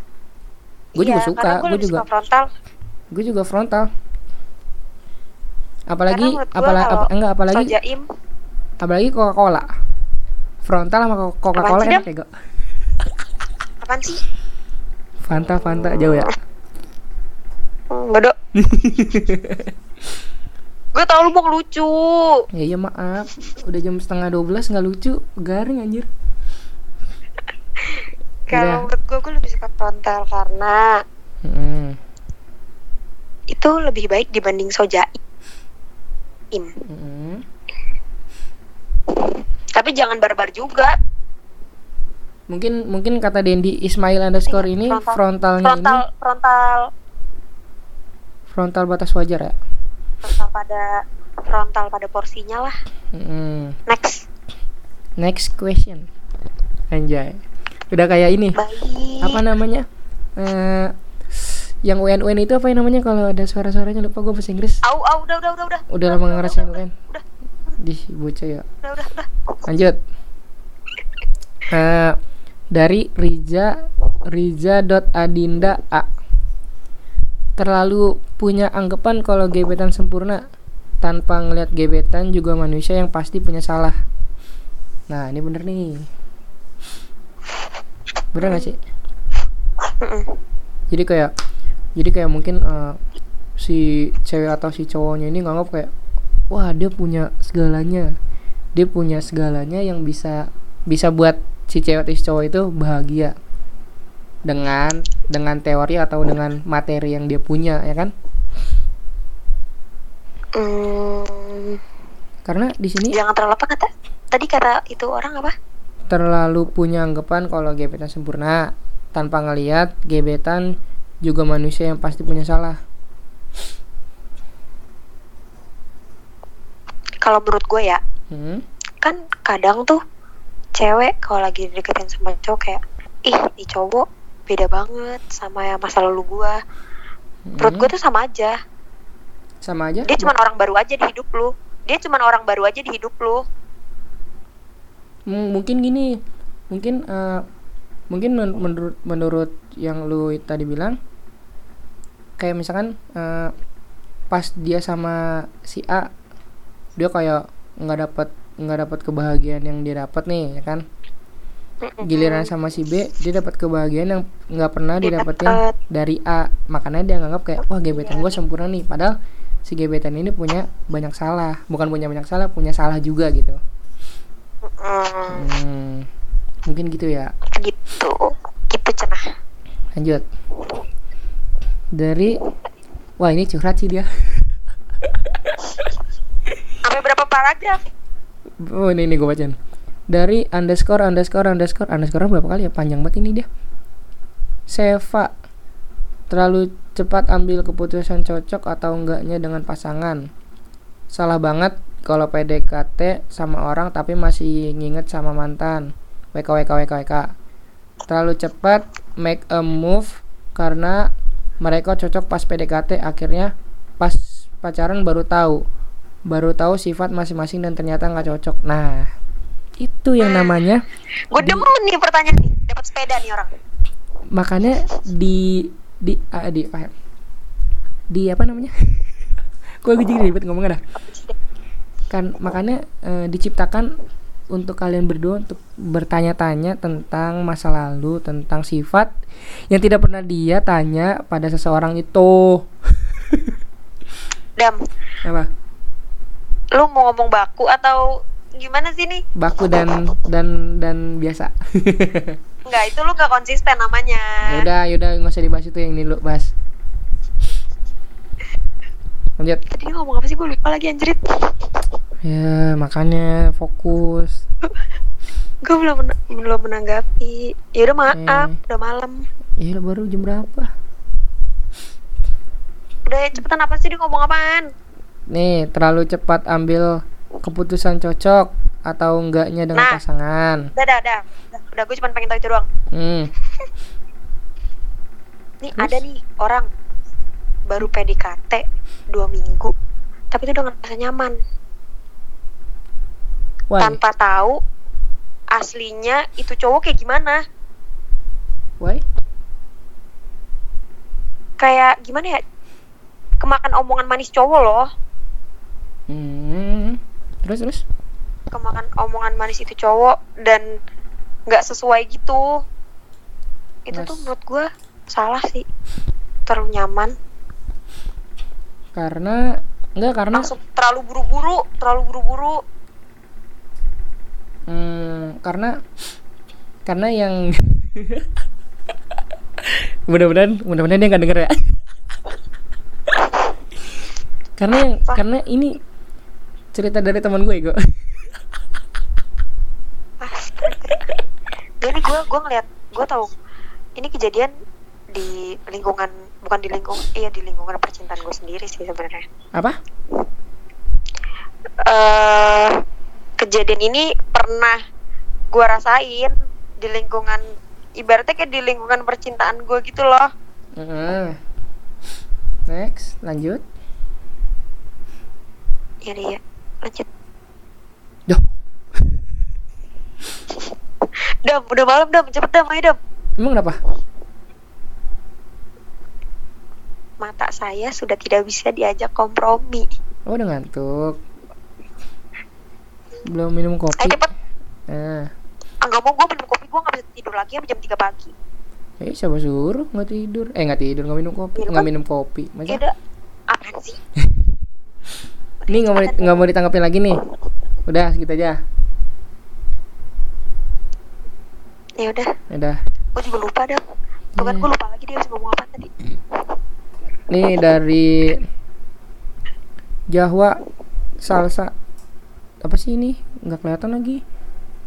Gue juga Iya, suka, gue gue juga, suka frontal gue juga frontal. Apalagi, apalagi, apa, enggak, apalagi, so jaim apalagi Coca Cola. Frontal sama Coca Cola enak ya, Go? apaan sih Fanta, Fanta jauh ya. Hmm, dok Gue tau lu mau lucu Ya iya maaf, udah jam setengah 12 nggak lucu, garing anjir. Kalau menurut gue, gue lebih suka frontal karena Hmm. itu lebih baik dibanding sojaim Mm-mm. tapi jangan barbar juga mungkin mungkin kata Dendi Ismail underscore ini Iya, frontal. frontalnya frontal frontal ini frontal batas wajar ya? Frontal pada frontal pada porsinya lah. Mm-mm. next. Next question. Anjay. Udah kayak ini. Baik. Apa namanya? Eh yang UN UN itu apa yang namanya? Kalau ada suara-suaranya lupa gue bahasa Inggris. Au au udah udah udah udah. Udah lama ngerasain UN udah di bocah ya. Udah udah udah. Lanjut. Eh, dari Riza Riza.adinda A terlalu punya anggapan kalau gebetan sempurna. Tanpa ngelihat gebetan juga manusia yang pasti punya salah. Nah ini bener nih. Bener gak sih? Jadi kayak jadi kayak mungkin eh, si cewek atau si cowoknya ini nganggap kayak wah dia punya segalanya. Dia punya segalanya yang bisa bisa buat si cewek atau si cowok itu bahagia dengan dengan teori atau dengan materi yang dia punya ya kan? Hmm, karena di sini jangan terlalu apa kata? Tadi kata itu orang apa? terlalu punya anggapan kalau gebetan sempurna. Tanpa ngelihat gebetan juga manusia yang pasti punya salah. Kalau menurut gue ya hmm? kan kadang tuh cewek kalau lagi deketin sama cowok kayak ih di cowok beda banget sama yang masa lalu gue menurut Hmm? gue tuh sama aja. Sama aja? Dia cuma orang baru aja di hidup lu. Dia cuma orang baru aja di hidup lu. M- mungkin gini. Mungkin eh, mungkin men- menurut menurut yang lu tadi bilang kayak misalkan eh, pas dia sama si A dia kayak nggak dapat nggak dapat kebahagiaan yang dia dapat nih ya kan giliran sama si B dia dapat kebahagiaan yang nggak pernah didapetin dapet. dari A makanya dia nganggap kayak wah gebetan gue sempurna nih padahal si gebetan ini punya banyak salah bukan punya banyak salah punya salah juga gitu Hmm, mungkin gitu ya. gitu gitu cenah Lanjut. Dari Wah, ini curhat sih dia. sampai berapa paragraf Oh, ini ini gue bacain. Dari underscore underscore underscore underscore berapa kali ya? Panjang banget ini dia. Seva terlalu cepat ambil keputusan cocok atau enggaknya dengan pasangan. Salah banget kalau PDKT sama orang tapi masih nginget sama mantan. WK WK WK WK. Terlalu cepat make a move karena mereka cocok pas PDKT akhirnya pas pacaran baru tahu baru tahu sifat masing-masing dan ternyata nggak cocok. Nah, itu yang namanya gue demen nih pertanyaan nih. Dapat sepeda nih orang. Makanya di di ah, di apa ya? di apa namanya? Gue gue jadi ribet ngomongnya dah. Kan makanya eh, diciptakan untuk kalian berdua untuk bertanya-tanya tentang masa lalu tentang sifat yang tidak pernah dia tanya pada seseorang itu. Dam. Apa? Lu mau ngomong baku atau gimana sih nih? Baku dan dan dan biasa. Enggak, itu lu gak konsisten namanya. Yaudah yaudah nggak usah dibahas itu yang ini lu bahas. Lanjut. Tadi ngomong apa sih? Gue lupa lagi anjrit. Ya makanya fokus. Gue belum men- belum menanggapi. Ya udah maaf Hmm. udah malam. Ya udah baru jam berapa? Udah ya, cepetan apa sih? Dia ngomong apaan? Nih terlalu cepat ambil keputusan cocok atau enggaknya dengan Nah. pasangan. Udah udah udah. Udah, gue cuma pengen tahu itu doang. Hmm. Nih Terus? ada nih orang baru PDKT dua minggu tapi itu udah ngerasa nyaman. Why? Tanpa tahu aslinya itu cowok kayak gimana. Why? Kayak gimana ya? Kemakan omongan manis cowok loh. Hmm terus terus? Kemakan omongan manis itu cowok dan nggak sesuai gitu. Itu Mas. tuh menurut gue salah sih. Terlalu nyaman. Karena enggak karena langsung terlalu buru-buru terlalu buru-buru. Hmm, karena karena yang mudah-mudahan mudah-mudahan dia nggak denger ya. Karena yang karena ini cerita dari teman gue gue nih gue gue ngeliat gue tahu ini kejadian di lingkungan bukan di lingkungan iya di lingkungan percintaan gue sendiri sih sebenarnya. apa eh kejadian ini pernah gue rasain di lingkungan ibaratnya kayak di lingkungan percintaan gue gitu loh. Heeh. next lanjut Iya deh ya lanjut. Duh. Dam udah malam dam cepet dam ayo dam. emang kenapa Mata saya sudah tidak bisa diajak kompromi. oh udah ngantuk belum minum Ayo kopi cepet. eh Ah, nggak mau gue minum kopi gue nggak bisa tidur lagi sampai jam 3 pagi. eh siapa suruh nggak tidur eh nggak tidur nggak minum kopi Minum nggak kan? minum kopi Ya masa udah apaan sih? ini nggak mau nggak mau ditangkapin lagi nih. Udah segitu aja. Ya udah, udah. Gue juga lupa dah. Tuh kan Iya. gue lupa lagi dia harus ngomong apa tadi. Nih dari Jawa salsa. Apa sih ini? Nggak kelihatan lagi.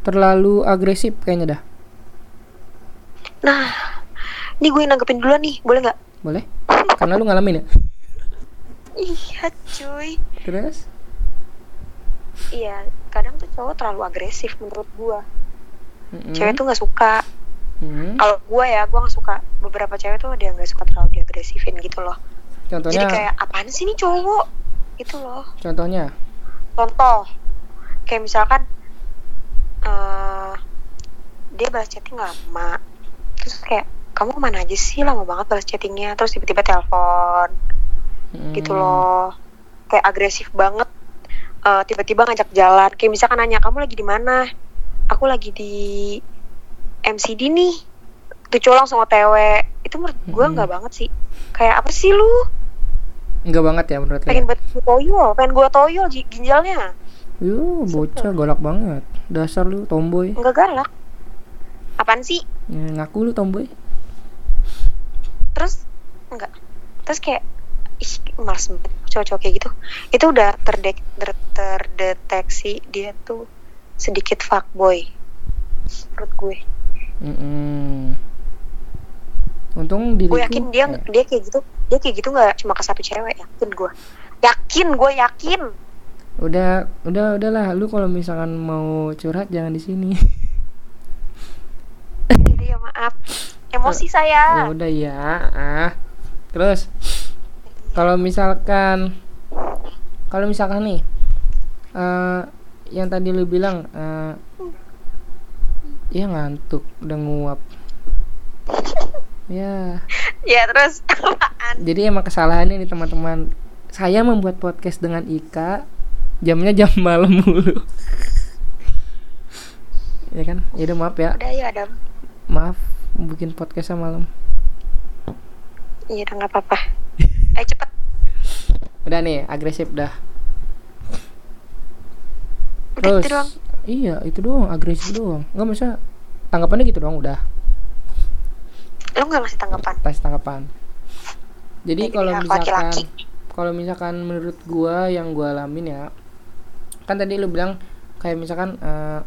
Terlalu agresif kayaknya dah. Nah, ini gue nanggepin duluan nih, boleh nggak? boleh. Karena lu ngalamin ya Iya cuy. terus Iya, kadang tuh cowok terlalu agresif menurut gue. Mm-mm. Cewek tuh nggak suka. Mm. Kalau gue ya, gue nggak suka. Beberapa cewek tuh dia nggak suka terlalu diagresifin gitu loh. contohnya Jadi kayak apaan sih nih cowok? Gitu loh. contohnya Contoh, kayak misalkan eh dia balas chatting lama, terus kayak kamu ke mana aja sih lama banget balas chattingnya, terus tiba-tiba telepon, Mm. gitu loh, kayak agresif banget, Eh, tiba-tiba ngajak jalan, kayak misalkan nanya kamu lagi di mana, aku lagi di MCD nih, tuh cowok langsung otw, itu menurut gue Mm. nggak banget sih, kayak apa sih lu, enggak banget ya menurut pengen ya? buat gua toyol, pengen gue toyol gi- ginjalnya. Yuh, bocah galak banget dasar lu tomboy Enggak galak. Apaan sih? Ya, ngaku lu tomboy Terus enggak. Terus kayak ih males banget cowok-cowok kayak gitu. Itu udah terdek ter- terdeteksi dia tuh sedikit fuckboy. Menurut gue. Mm-mm. untung diriku Gue yakin dia eh, dia kayak gitu. Dia kayak gitu nggak cuma ke satu cewek, yakin gue. Yakin, gue yakin. udah udah udahlah lu kalau misalkan mau curhat jangan di sini Jadi ya maaf. Emosi ya saya. udah ya ah terus kalau misalkan kalau misalkan nih eh yang tadi lu bilang eh ya ngantuk udah nguap. Ya. Ya terus apaan? jadi emang kesalahannya nih teman-teman. Saya membuat podcast dengan Ika jamnya jam malam mulu. Ya kan? Ya udah maaf ya. Udah ya Adam. maaf bikin podcast malam Iya udah nggak apa-apa. Ayo cepet. udah nih agresif dah Udah terus gitu doang. iya itu doang agresif doang nggak bisa tanggapannya gitu doang udah Lu nggak ngasih tanggapan? tes tanggapan jadi kalau misalkan kalau misalkan menurut gua yang gua alamin ya kan tadi lu bilang kayak misalkan eh,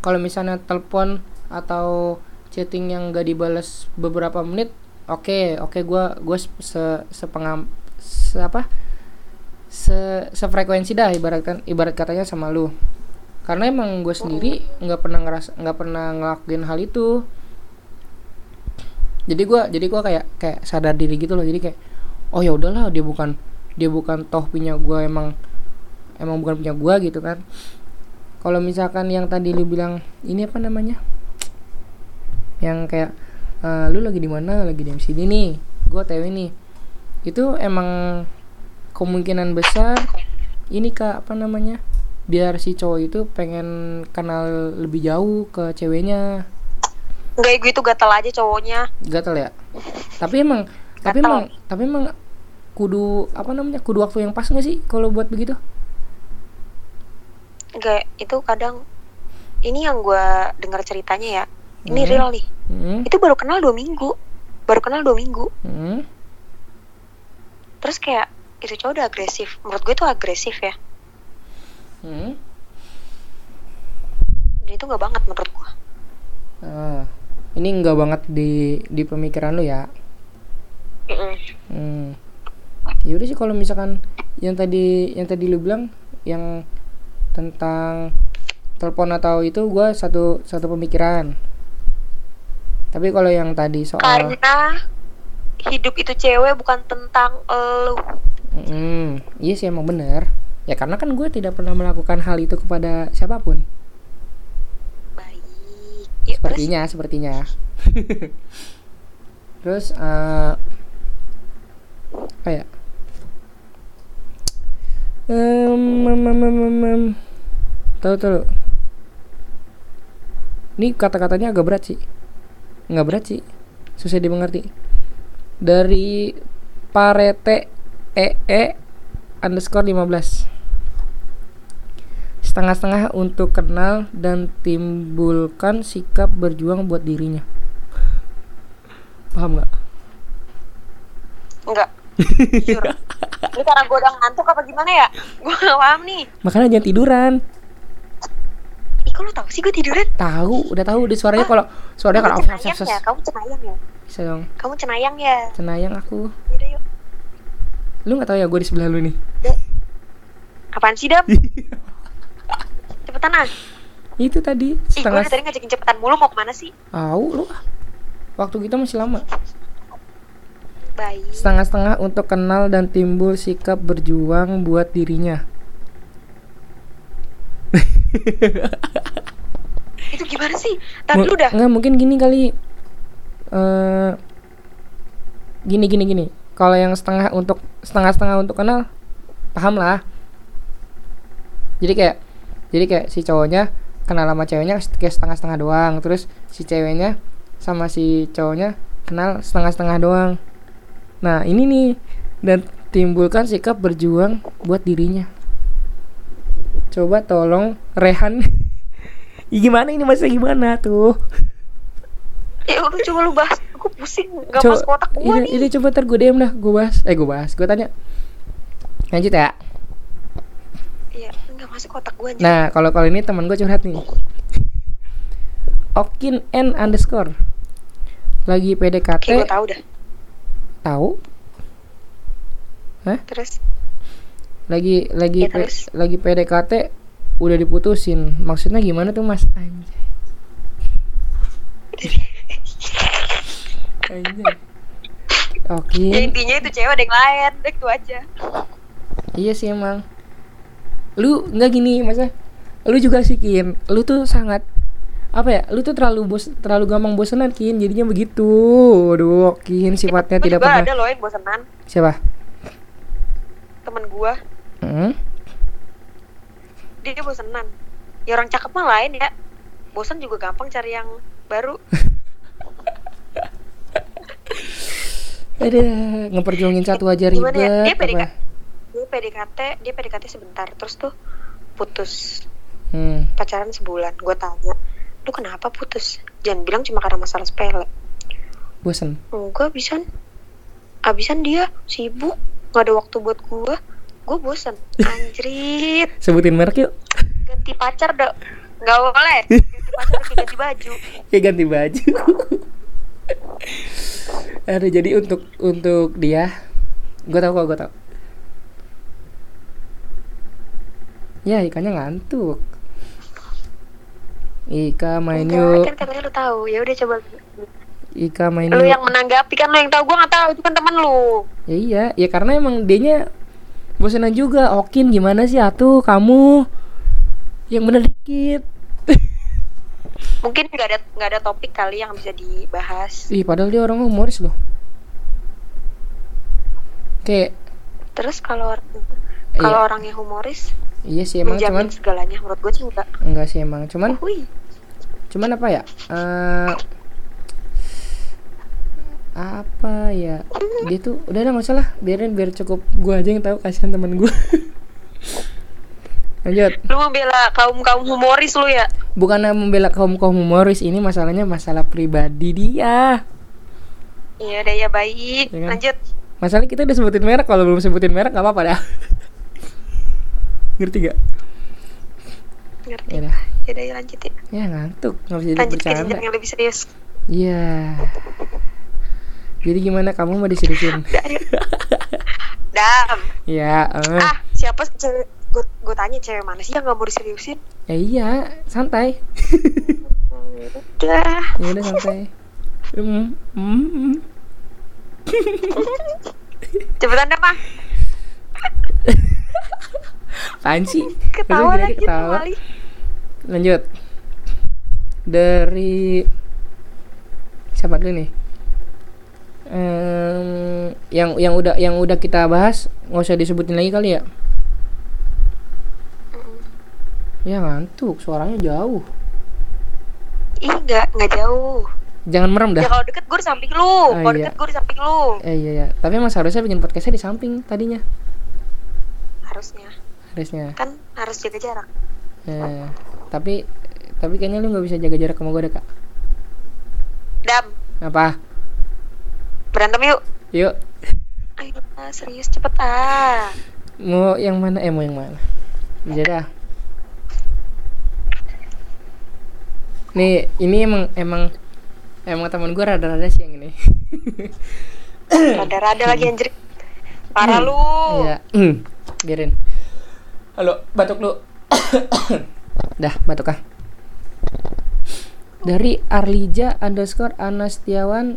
kalau misalnya telepon atau chatting yang gak dibalas beberapa menit oke oke gua gua se sepengam se apa? Se sefrekuensi dah ibaratkan ibarat katanya sama lu. Karena emang gue sendiri nggak pernah ngeras nggak pernah ngelakuin hal itu. Jadi gua jadi gua kayak kayak sadar diri gitu loh. Jadi kayak oh ya udahlah dia bukan dia bukan toh punya gua emang emang bukan punya gua gitu kan. Kalau misalkan yang tadi lu bilang ini apa namanya? Yang kayak "Eh, lu lagi di mana lagi di MCD nih gua TW nih itu emang kemungkinan besar ini kak apa namanya biar si cowok itu pengen kenal lebih jauh ke ceweknya Enggak, gue itu gatel aja cowoknya. gatel ya tapi emang tapi Gatel. emang tapi emang kudu apa namanya kudu waktu yang pas nggak sih kalau buat begitu Enggak, itu kadang ini yang gue dengar ceritanya ya. Ini Hmm. real nih. hmm, Itu baru kenal dua minggu. Baru kenal dua minggu. hmm, Terus kayak itu cowok udah agresif menurut gue itu agresif ya Hmm. dan itu nggak banget menurut gue Ah, ini enggak banget di di pemikiran lu ya. Mm-mm. Hmm. Ya udah sih kalau misalkan yang tadi yang tadi lu bilang yang tentang telepon atau itu gua satu satu pemikiran. Tapi kalau yang tadi soal karena hidup itu cewek bukan tentang elu Hmm, iya sih emang bener. Ya karena kan gue tidak pernah melakukan hal itu kepada siapa pun. baik ya, terus Sepertinya, sepertinya. terus eh apa ya? Em, em, em, em, em. Tahu tahu. Ini kata-katanya agak berat sih. Nggak berat sih. Susah dimengerti. Dari Parete EE underscore 15 setengah-setengah untuk kenal dan timbulkan sikap berjuang buat dirinya. Paham nggak? Enggak ini karena gue udah ngantuk apa gimana ya? Gue gak paham nih. Makanya jangan tiduran kok lo tau sih gue tiduran? Tahu udah tahu di suaranya Ah, kalau suaranya kalau oh, cenayang ya kamu cenayang ya? Bisa dong. Kamu cenayang ya? Cenayang aku. Yaudah yuk. Lu nggak tahu ya gue di sebelah lu nih? Apaan sih dap cepetan ah itu tadi ih gue setengah tadi ngajakin cepetan mulu mau ke mana sih? Tahu lu ah. waktu kita masih lama. Baik. Setengah-setengah untuk kenal dan timbul sikap berjuang buat dirinya itu gimana sih? Tapi Mu- lu dah. nggak mungkin gini kali. Eh gini gini gini. Kalau yang setengah untuk setengah setengah untuk kenal paham lah. Jadi kayak jadi kayak si cowoknya kenal sama ceweknya kayak setengah setengah doang. Terus si ceweknya sama si cowoknya kenal setengah setengah doang. Nah ini nih. Dan timbulkan sikap berjuang buat dirinya coba tolong Rehan. Gimana ini masih gimana tuh? Ya udah coba lu bahas. Aku pusing. Gak Co- masuk otak gue ini, nih. ini coba ntar gue DM dah. Gue bahas. Eh gue bahas. Gue tanya. Lanjut ya. Iya nggak masuk otak gue nah kalau kalau ini teman gue curhat nih. Okin N underscore. Lagi PDKT Oke, gue tahu dah. tahu? Terus lagi lagi Ya, P- terus? lagi PDKT udah diputusin maksudnya gimana tuh mas anjay anjay ya Okin intinya itu cewek ada yang lain, itu aja. Iya sih emang. Lu nggak gini masa? Lu juga sih Kin. Lu tuh sangat apa ya? Lu tuh terlalu bos terlalu gampang bosenan Kin. Jadinya begitu. Aduh, Kin sifatnya Gua tidak pernah. ada loh yang bosenan, Siapa? temen gua Hmm? dia bosenan. Ya orang cakep mah lain ya. Bosan juga gampang cari yang baru. Ada ngeperjuangin satu aja Gimana ya? ribet. Dia PDK. apa? Dia PDKT, dia PDKT sebentar, terus tuh putus Hmm. pacaran sebulan. Gue tanya, lu kenapa putus? Jangan bilang cuma karena masalah sepele. Bosen. Enggak, abisan. Abisan dia sibuk, nggak ada waktu buat gua. Gue bosen. Anjrit. Sebutin merek yuk. ganti pacar dong nggak boleh ganti pacar kayak ganti baju Kayak ganti baju. Ada jadi untuk untuk dia, gue tau kok gue tau. Ya ikannya ngantuk. Ika main Enggak, yuk. kan katanya lu tahu ya udah coba Ika main lu yuk. yang menanggapi kan lu yang tahu gua nggak tahu itu kan teman lu Ya iya, ya karena emang dianya bosenan juga. Okin gimana sih atuh kamu? Yang bener dikit. mungkin nggak ada nggak ada topik kali yang bisa dibahas Ih, padahal dia orang humoris loh. Kayak terus kalau Iya. kalau orangnya humoris iya sih emang cuman segalanya menurut gue sih enggak enggak sih emang cuman Hui. cuman apa ya eh apa ya? Dia tuh udah lah nggak usah lah. Biarin biar cukup gua aja yang tahu kasihan temen gua. Lanjut. Lu membela kaum kaum humoris lu ya? Bukan membela kaum kaum humoris ini masalahnya masalah pribadi dia. Iya udah ya baik. Ya kan? lanjut. Masalahnya kita udah sebutin merek kalau belum sebutin merek nggak apa-apa dah. Ngerti gak ngerti. Ya dah ya ya lanjutin ya. Ngantuk. Nggak bisa jadi lanjut ke jenjang yang lebih serius. Iya jadi gimana? Kamu mau diseriusin? Dam. Ya eh. ah siapa cewek? Gue gue tanya cewek mana sih yang nggak mau diseriusin? Ya iya santai. Udah. Ya udah santai. Hmm, hmm, hmm. cepetan deh mah apaan sih? Ketawa lagi ketawa. lanjut. Dari siapa dulu nih Em, yang yang udah yang udah kita bahas nggak usah disebutin lagi kali ya? Ya ngantuk. Suaranya jauh. Ih nggak nggak jauh. Jangan merem dah. Ya kalau deket gue di samping lu. Oh, kalau iya. deket gue di samping lu. Eh iya ya tapi emang seharusnya bikin podcastnya di samping tadinya. Harusnya. Harusnya. Kan harus jaga jarak. Eh, tapi tapi kayaknya lu nggak bisa jaga jarak sama gue deh kak. Dam. Apa berantem yuk. Yuk. Ayo serius cepet ah mau yang mana? Eh mau yang mana? Bisa dah. Nih ini emang emang emang teman gue rada-rada sih yang ini. Rada-rada lagi anjir. Parah lu. Iya. Biarin. Halo batuk lu. Dah batuk ah dari Arlija underscore Anastiawan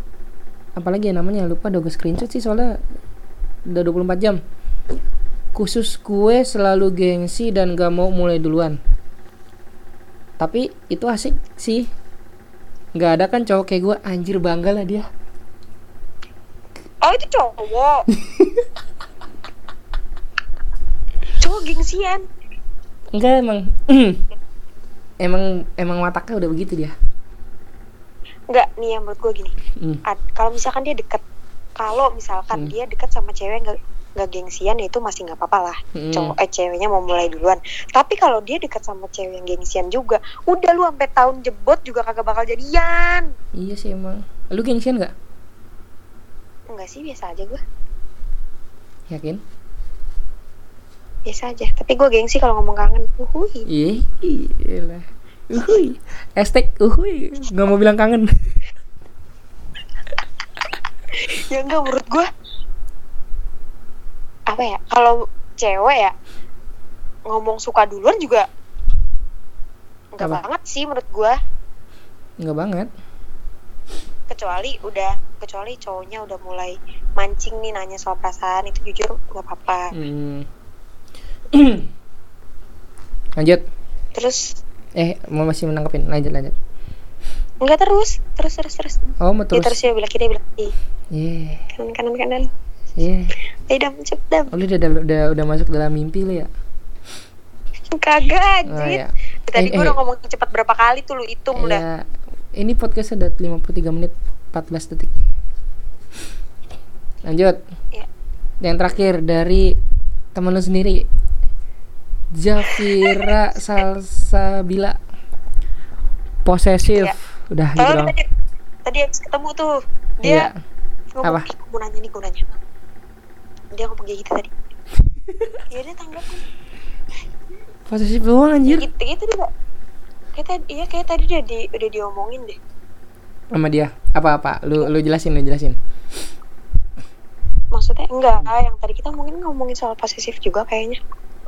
apalagi ya namanya lupa udah gue screenshot sih soalnya udah 24 jam. Khusus gue selalu gengsi dan gak mau mulai duluan. Tapi itu asik sih. Nggak ada kan cowok kayak gue anjir bangga lah dia. Oh itu cowok. Cowok gengsian. Enggak emang. Emang emang wataknya udah begitu dia Enggak, nih yang menurut gue gini. Hmm. Kalau misalkan dia deket kalau misalkan Hmm. dia deket sama cewek nggak nggak gengsian ya itu masih nggak apa-apa lah. Hmm. cowok eh ceweknya mau mulai duluan. Tapi kalau dia deket sama cewek yang gengsian juga udah lu sampai tahun jebot juga kagak bakal jadian. Iya sih emang. Lu gengsian nggak? Enggak sih biasa aja gue yakin? Biasa aja. Tapi gue gengsi kalau ngomong kangen. Uhui iya iyalah uhui hashtag uhui nggak mau bilang kangen. Ya enggak menurut gue apa ya kalau cewek ya ngomong suka duluan juga enggak Apa? banget sih menurut gue nggak banget. Kecuali udah kecuali cowoknya udah mulai mancing nih nanya soal perasaan itu jujur nggak apa-apa. Hmm. lanjut. Terus eh mau masih menangkapin? Lanjut lanjut. Enggak terus. Terus terus terus. Oh mau terus. terus ya bilang kiri bilang kiri iya. Kanan kanan kanan. Iya. Eh dam cepet dam. Oh, lu udah, udah udah udah masuk dalam mimpi lu ya? Kagak oh anjir. ya tadi Eh, gue eh. udah ngomong cepet berapa kali tuh lu hitung udah. Ya ini podcast udah 53 menit 14 detik. Lanjut. Iya. yang terakhir dari temen lu sendiri Jafira Salsabila. Posesif Iya. udah gitu dong tadi tadi habis ketemu tuh dia Iya. ngomong Apa? "Ih, gue mau nanya nih gue nanya. Dia ngomong kayak gitu tadi. Ya dia tanggapin posesif doang anjir. Gitu gitu dia kayak tadi iya kayak tadi dia di, udah diomongin deh. Sama dia. Apa apa? Lu lu jelasin lu jelasin. Maksudnya enggak. Yang tadi kita mungkin ngomongin soal posesif juga kayaknya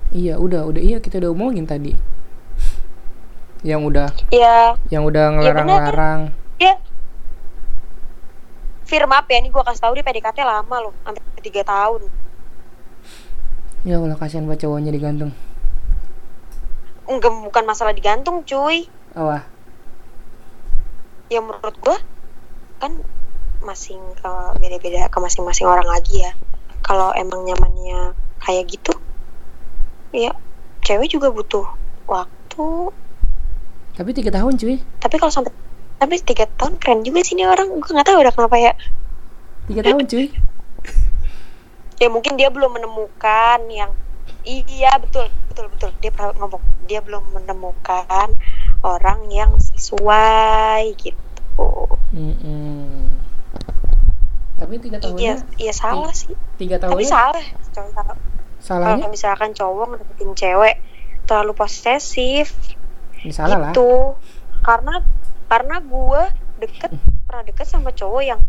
iya udah udah iya kita udah omongin tadi. Yang udah ya yang udah Iya, bener. ngelarang-larang. Dia firm up ya ini gue kasih tahu dia PDKT lama loh sampai tiga tahun. Ya Allah kasihan buat cowoknya digantung. Enggak bukan masalah digantung cuy. Apa? Ya menurut gue kan masing ke beda-beda ke masing-masing orang lagi ya. Kalau emang nyamannya kayak gitu ya cewek juga butuh waktu. Tapi tiga tahun cuy. Tapi kalau sampai tapi tiga tahun keren juga sih ini orang. Gue nggak tahu udah kenapa ya. Tiga tahun cuy. Ya mungkin dia belum menemukan yang iya betul betul betul. Dia pernah ngomong dia belum menemukan orang yang sesuai gitu. Mm-mm. tapi tapi tiga iya tahunnya iya salah sih. tiga tapi tahunnya salah kalau salahnya? Kalau misalkan cowok ngedeketin cewek terlalu posesif. Ya, salah lah. Itu karena karena gue deket pernah deket sama cowok yang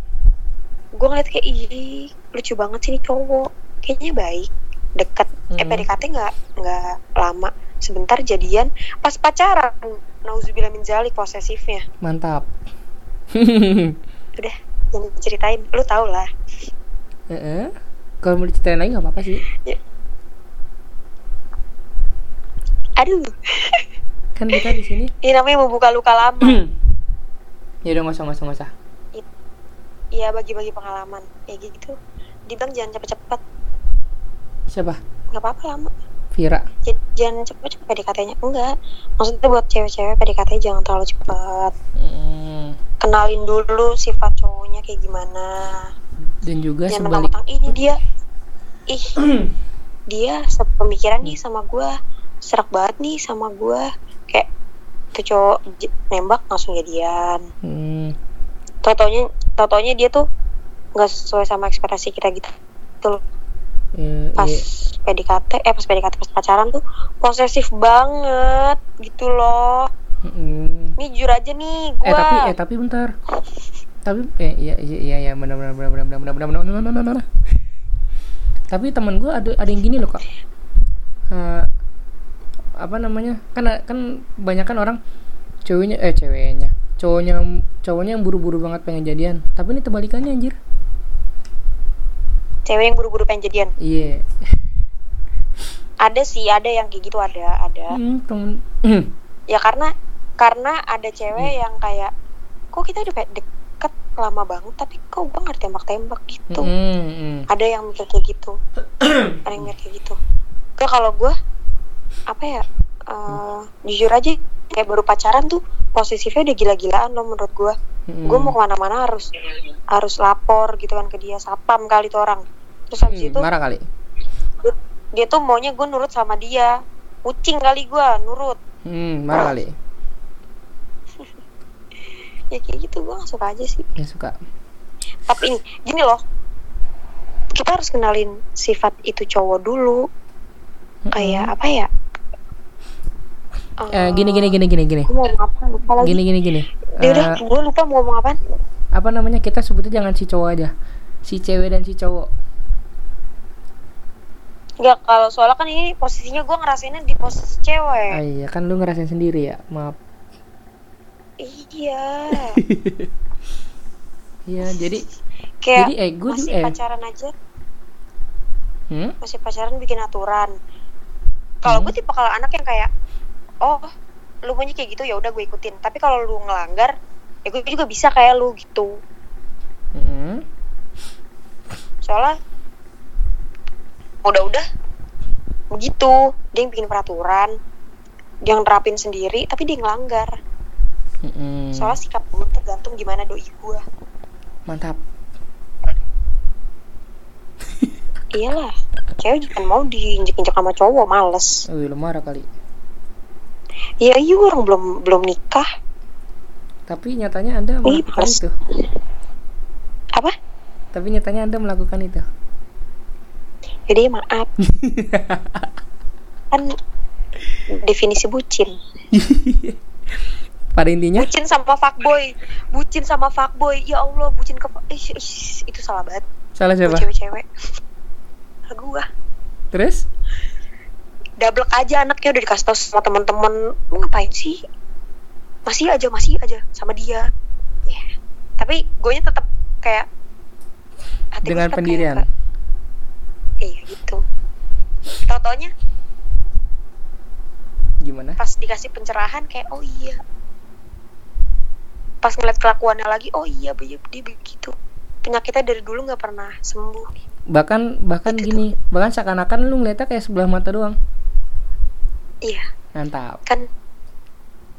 gue ngeliat kayak ih lucu banget sih nih cowok. Kayaknya baik. Deket. Eh Hmm. PDKT nggak nggak lama. Sebentar jadian. Pas pacaran nauzubillah min zalik posesifnya. Mantap. Udah jangan diceritain lu tau lah. Heeh. kalau mau diceritain lagi nggak apa-apa sih aduh. Kan kita di sini. Ini namanya membuka luka lama. Ya udah usah nggak usah Iya bagi-bagi pengalaman. Kayak gitu dibilang jangan cepet-cepet. Siapa? Nggak apa-apa lama. Vira. J- jangan cepet-cepet PDKT-nya enggak. Maksudnya buat cewek-cewek PDKT jangan terlalu cepet. Hmm. kenalin dulu sifat cowoknya kayak gimana. Dan juga jangan sebalik mentang-mentang ini dia. Ih dia sepemikiran nih sama gua serak banget nih sama gua kayak tuh cowok nembak langsung jadian Hmm. totonya totonya dia tuh nggak sesuai sama ekspektasi kita gitu tuh Eh, pas iya. PDKT eh pas PDKT pas pacaran tuh posesif banget gitu loh Mm-mm. nih jujur aja nih gua eh tapi eh tapi bentar tapi eh iya iya iya iya benar benar benar benar benar benar benar benar benar tapi teman gue ada ada yang gini loh kak Eh, apa namanya kan kan banyak kan orang ceweknya eh ceweknya cowoknya cowoknya yang buru-buru banget pengen jadian. Tapi ini terbalikannya anjir. Cewek yang buru-buru pengen jadian? Iya. Ada sih ada yang kayak gitu ada ada. Hmm, temen. Ya karena karena ada cewek yang kayak kok kita udah kayak deket lama banget tapi kok gue nggak tembak-tembak? Gitu. Hmm, hmm. ada yang mikir kayak gitu. Ada yang mikir kayak gitu. Kalau gue apa ya eh, jujur aja kayak baru pacaran tuh posisinya udah gila-gilaan loh menurut gue Hmm. gue mau ke mana-mana harus harus lapor gitu kan ke dia sapam kali tuh orang. Terus habis Hmm, itu marah kali? Dia tuh maunya gue nurut sama dia. Kucing kali gue nurut. Hmm, marah kali? Ya kayak gitu gue gak suka aja sih. Ya suka. Tapi ini gini loh. Kita harus kenalin sifat itu cowok dulu. Kayak apa ya Eh, gini gini gini gini gini gue gini gini gini dia udah Eh, gue lupa mau ngomong apa apa namanya kita sebutnya jangan si cowok aja si cewek dan si cowok Enggak, kalau soalnya kan ini posisinya gue ngerasainnya di posisi cewek. ah, iya kan lu ngerasain sendiri ya maaf Iya. iya jadi Kayak Jadi, eh, gua masih eh. pacaran aja, hmm? masih pacaran bikin aturan. Kalau Hmm. gue tipe kalau anak yang kayak, oh, lu maunya kayak gitu ya udah gue ikutin. Tapi kalau lu ngelanggar, ya gue juga bisa kayak lu gitu. Hmm. Soalnya udah-udah begitu, dia yang bikin peraturan, dia yang terapin sendiri, tapi dia ngelanggar. Hmm. Soalnya sikap gue tergantung gimana doi gue. mantap Iyalah, cewek juga mau diinjek-injek sama cowok, males. Wih, lu marah kali Ya iya orang belum belum nikah. tapi nyatanya anda Ih, melakukan males. itu Apa? tapi nyatanya anda melakukan itu Jadi maaf. kan definisi bucin. pada intinya Bucin sama fuckboy. Bucin sama fuckboy. Ya Allah, bucin ke Ih, ih, itu salah banget. salah siapa cewek-cewek. Gua. terus Double aja anaknya udah dikasih tahu sama teman-teman. Lu ngapain sih? Masih aja, masih aja sama dia. Ya. Tapi gue tetap kayak hati dengan tetap pendirian kayak, Iya gitu. Tau-taunya gimana pas dikasih pencerahan kayak oh iya pas ngeliat kelakuannya lagi oh iya dia, dia begitu penyakitnya dari dulu nggak pernah sembuh bahkan bahkan Gitu gini bahkan seakan-akan lu ngeliatnya kayak sebelah mata doang iya. Mantap. Kan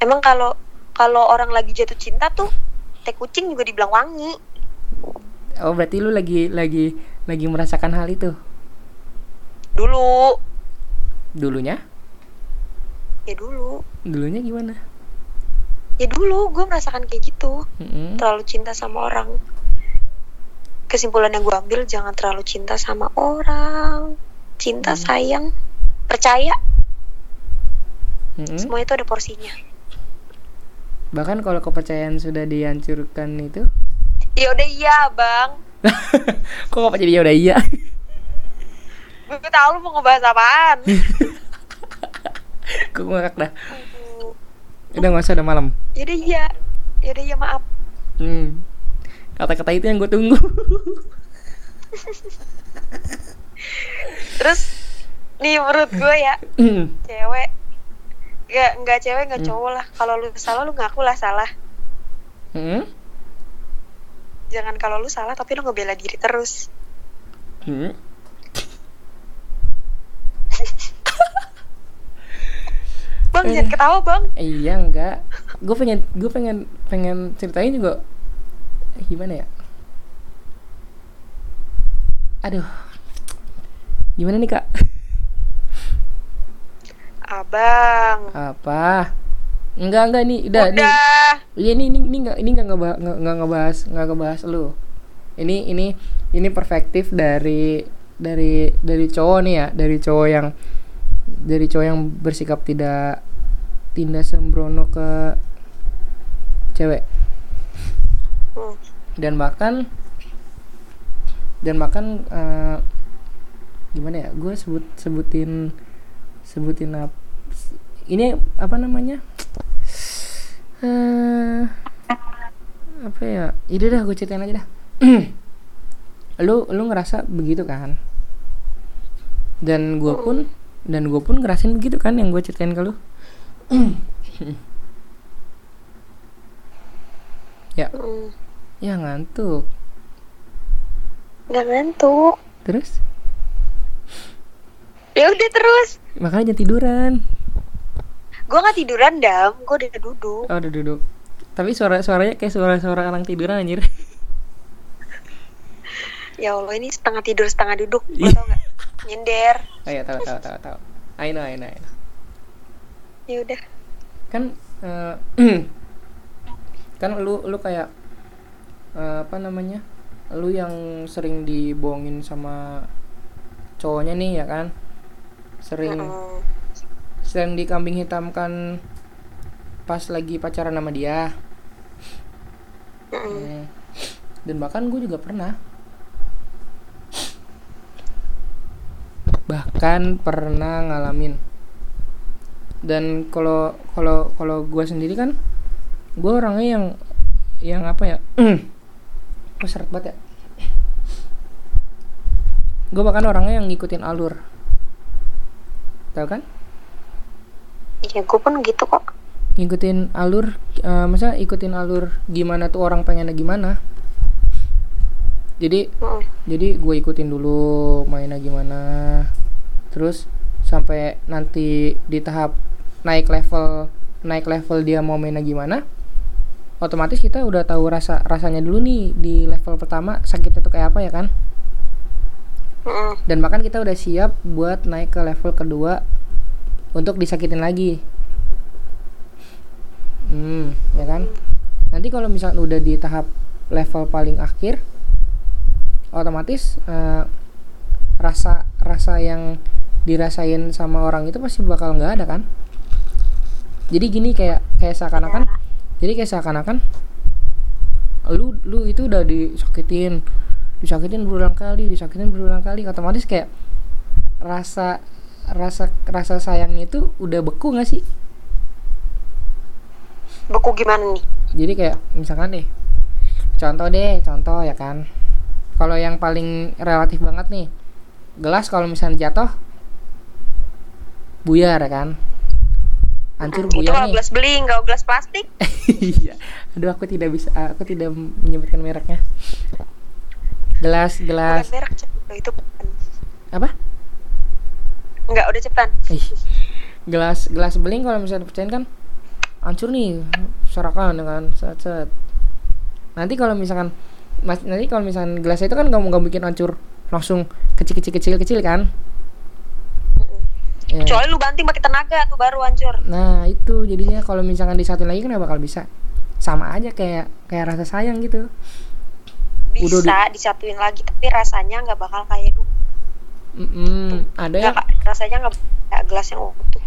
emang kalau kalau orang lagi jatuh cinta tuh teh kucing juga dibilang wangi. Oh berarti lu lagi lagi lagi merasakan hal itu? Dulu. Dulunya? Ya dulu. Dulunya gimana? Ya dulu gue merasakan kayak gitu. Mm-mm. terlalu cinta sama orang. Kesimpulan yang gue ambil jangan terlalu cinta sama orang. Cinta Hmm. sayang percaya Mm-mm. semua itu ada porsinya. Bahkan kalau kepercayaan sudah dihancurkan itu? Ya udah iya bang. Kok apa jadi ya udah iya? Gue tahu lu mau ngebahas apaan. Kok ngakak dah? Udah nggak usah udah malam. Ya udah iya. Ya udah iya maaf. Hmm. kata-kata itu yang gue tunggu. Terus nih menurut gue ya Hmm. cewek nggak nggak cewek nggak Hmm. cowok lah kalau lu salah lu ngaku lah salah Hmm. jangan kalau lu salah tapi lu ngebela diri terus Hmm. bang Eh. jangan ketawa bang iya enggak gue pengen gue pengen pengen ceritain juga gimana ya aduh gimana nih kak abang. Apa? Enggak enggak nih udah nih udah. Iya ini ini ini nggak ini nggak ngebahas nggak nggak ngebahas nggak ngebahas lu. Ini ini ini perspektif dari dari dari cowok nih ya dari cowok yang dari cowok yang bersikap tidak tidak sembrono ke cewek. Hmm. dan bahkan dan bahkan eh, gimana ya gue sebut sebutin sebutin apa ini apa namanya? Eh apa ya? Itu dah gue ceritain aja dah. Lu lu ngerasa begitu kan? Dan gue pun dan gue pun ngerasain begitu kan yang gue ceritain ke lu? Ya. Hmm. ya ngantuk. Nggak ngantuk. Terus? Ya udah terus. Makanya jangan tiduran gue nggak tiduran dam. Gue udah duduk. Oh udah duduk. Tapi suara suaranya kayak suara suara orang tiduran anjir. Ya allah ini setengah tidur setengah duduk. Lo Ih. tau nggak? Nyender. Oh ya tahu tahu tahu tahu I know I know, I know. ya udah. Kan eh, kan lu lu kayak eh, apa namanya? Lu yang sering dibohongin sama cowoknya nih ya kan? Sering Mm-mm. Sering dikambing hitamkan pas lagi pacaran sama dia. Hmm. dan bahkan gue juga pernah. Bahkan pernah ngalamin. Dan kalau kalau kalau gue sendiri kan gue orangnya yang yang apa ya? Gue seret banget ya. Gue bahkan orangnya yang ngikutin alur. Tahu kan ya gue pun gitu kok ngikutin alur eh, masa ikutin alur gimana tuh orang pengennya gimana jadi Mm-mm. jadi gue ikutin dulu mainnya gimana terus sampai nanti di tahap naik level naik level dia mau mainnya gimana otomatis kita udah tahu rasa rasanya dulu nih di level pertama sakitnya tuh kayak apa ya kan Mm-mm. dan bahkan kita udah siap buat naik ke level kedua untuk disakitin lagi. Hmm ya kan? Nanti kalau misalnya udah di tahap level paling akhir otomatis eh, rasa rasa yang dirasain sama orang itu pasti bakal nggak ada kan? Jadi gini kayak kayak seakan-akan jadi kayak seakan-akan lu lu itu udah disakitin disakitin berulang kali disakitin berulang kali otomatis kayak rasa rasa rasa sayangnya itu udah beku nggak sih? Beku gimana nih? Jadi kayak misalkan deh contoh deh contoh ya kan. Kalau yang paling relatif banget nih gelas kalau misalnya jatuh buyar ya kan. Hancur itu buyar kalau nih. gelas beling kalau gelas plastik. Iya. Aduh aku tidak bisa aku tidak menyebutkan mereknya. Gelas bukan gelas merek Cep. itu bukan. Apa Enggak, udah cepetan. Ih, gelas gelas beling kalau misalnya dipecahin kan hancur nih serakan dengan set set. Nanti kalau misalkan mas nanti kalau misalkan gelas itu kan mau nggak bikin hancur langsung kecil kecil kecil kecil kan. Ya. kecuali lu banting pakai tenaga tuh baru hancur. Nah itu jadinya kalau misalkan disatuin lagi kan nggak bakal bisa. Sama aja kayak kayak rasa sayang gitu. Udah bisa disatuin lagi tapi rasanya nggak bakal kayak dulu Mm-mm. ada nggak rasanya nggak kayak gelas yang utuh.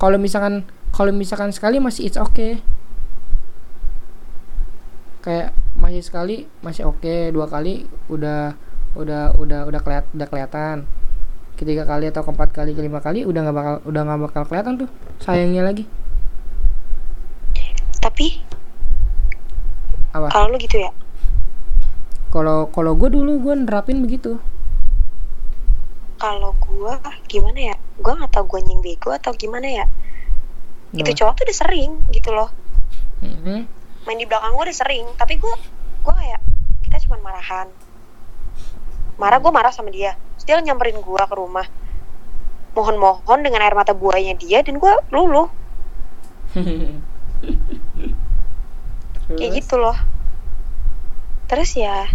Kalau misalkan kalau misalkan sekali masih it's okay. Kayak masih sekali masih oke dua kali udah udah udah udah keliat udah kelihatan. Ketiga kali atau keempat kali kelima kali udah nggak bakal udah nggak bakal kelihatan tuh sayangnya lagi. Tapi apa? kalau lu gitu ya? Kalau kalau gue dulu gue nerapin begitu kalau gua gimana ya? Gua nggak tahu gua nying bego atau gimana ya? Itu cowok tuh udah sering gitu loh. Mm-mm. main di belakang gua udah sering tapi gua gua kayak kita cuma marahan. Marah gua marah sama dia. Terus dia nyamperin gua ke rumah. Mohon-mohon dengan air mata buahnya dia dan gua luluh. Kayak gitu loh. Terus ya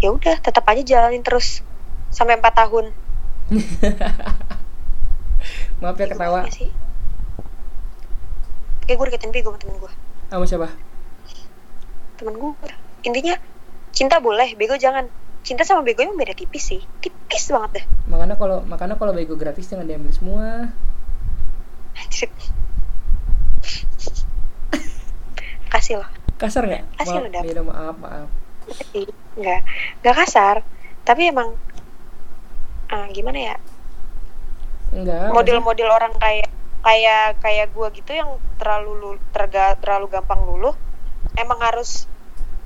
ya udah tetap aja jalanin terus. Sampai empat tahun maaf ya Bego ketawa. sih. Kayak gue deketin bego temen gue sama siapa? Temen gue intinya cinta boleh bego jangan. Cinta sama bego emang beda tipis sih. Tipis banget deh. Makanya kalau makanya kalau bego gratis jangan diambil semua. Kasih loh. Kasar nggak? Kasih lu, Dap. maaf maaf. Sih, nggak. Nggak kasar. Tapi emang ah, gimana ya? Enggak model-model orang kayak kayak kayak gue gitu yang terlalu lu- terga, terlalu gampang luluh emang harus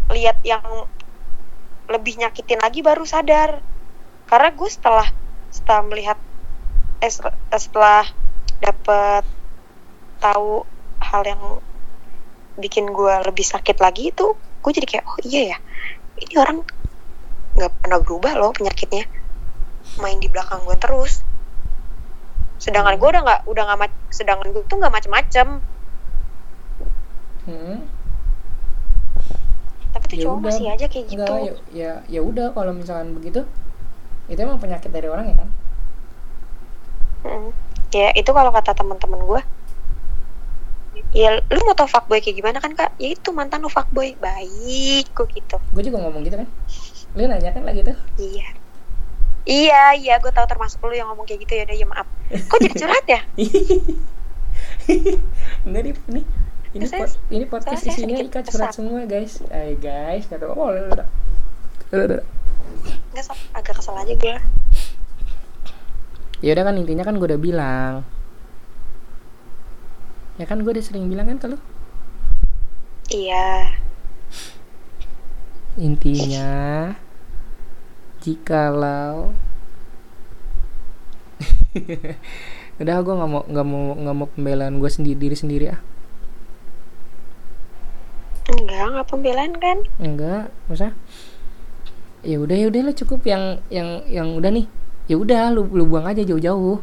lihat yang lebih nyakitin lagi baru sadar. Karena gue setelah setelah melihat eh, setel- setelah dapet tahu hal yang bikin gue lebih sakit lagi itu gue jadi kayak oh iya ya ini orang nggak pernah berubah loh penyakitnya main di belakang gue terus. Sedangkan gue udah nggak udah nggak sedangkan gue tuh nggak macem-macem. Hmm. tapi tuh Ya cowok udah. masih aja kayak gitu. Enggak, ya, ya ya udah kalau misalkan begitu itu emang penyakit dari orang ya kan? Mm. ya itu kalau kata teman-teman gue ya lu mau tau fuckboy kayak gimana kan kak? Ya itu mantan lu fuckboy. Baik kok gitu. Gue juga ngomong gitu kan? Lu nanya kan lagi tuh? Iya iya iya gue tahu termasuk lu yang ngomong kayak gitu. Ya udah ya maaf. Kok jadi curhat ya? Enggak nih ini ini Saya- pod- ini podcast saya isinya surat kesal. semua guys. Ay guys kata oh udah, nggak Sob. agak kesel aja gue ya udah kan intinya kan gue udah bilang. Ya kan gue udah sering bilang kan kalau iya. Intinya jikalau. Udah gue nggak mau nggak mau nggak mau pembelaan gue sendiri diri sendiri ah. Enggak nggak pembelaan kan? Enggak masa ya udah ya udah lah cukup yang yang yang udah nih. Ya udah lu lu buang aja jauh-jauh.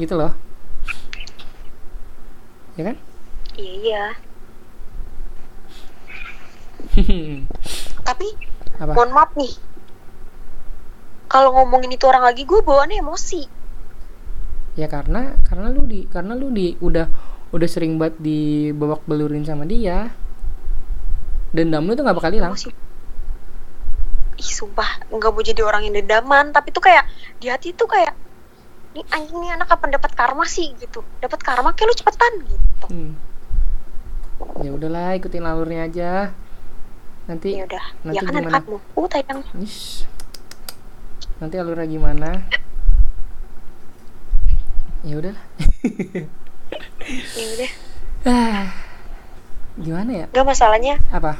Gitu loh. Ya kan? Iya iya. Tapi apa? mohon maaf nih kalau ngomongin itu orang lagi gue bawaannya emosi. Ya karena karena lu di karena lu di udah udah sering banget dibawak belurin sama dia. Dendam lu tuh nggak bakal hilang. Emosi. Ih sumpah nggak mau jadi orang yang dendaman. Tapi tuh kayak di hati tuh kayak nih anjing nih anak kapan dapat karma sih? Gitu. Dapat karma kayak lu cepetan gitu. Hmm. ya udahlah ikutin alurnya aja. Nanti ya udah. nanti ya kan gimana? anak kamu uh tayang. Ish. Nanti alurnya gimana? Ya udah ya udah. Ah gimana ya? Nggak masalahnya apa?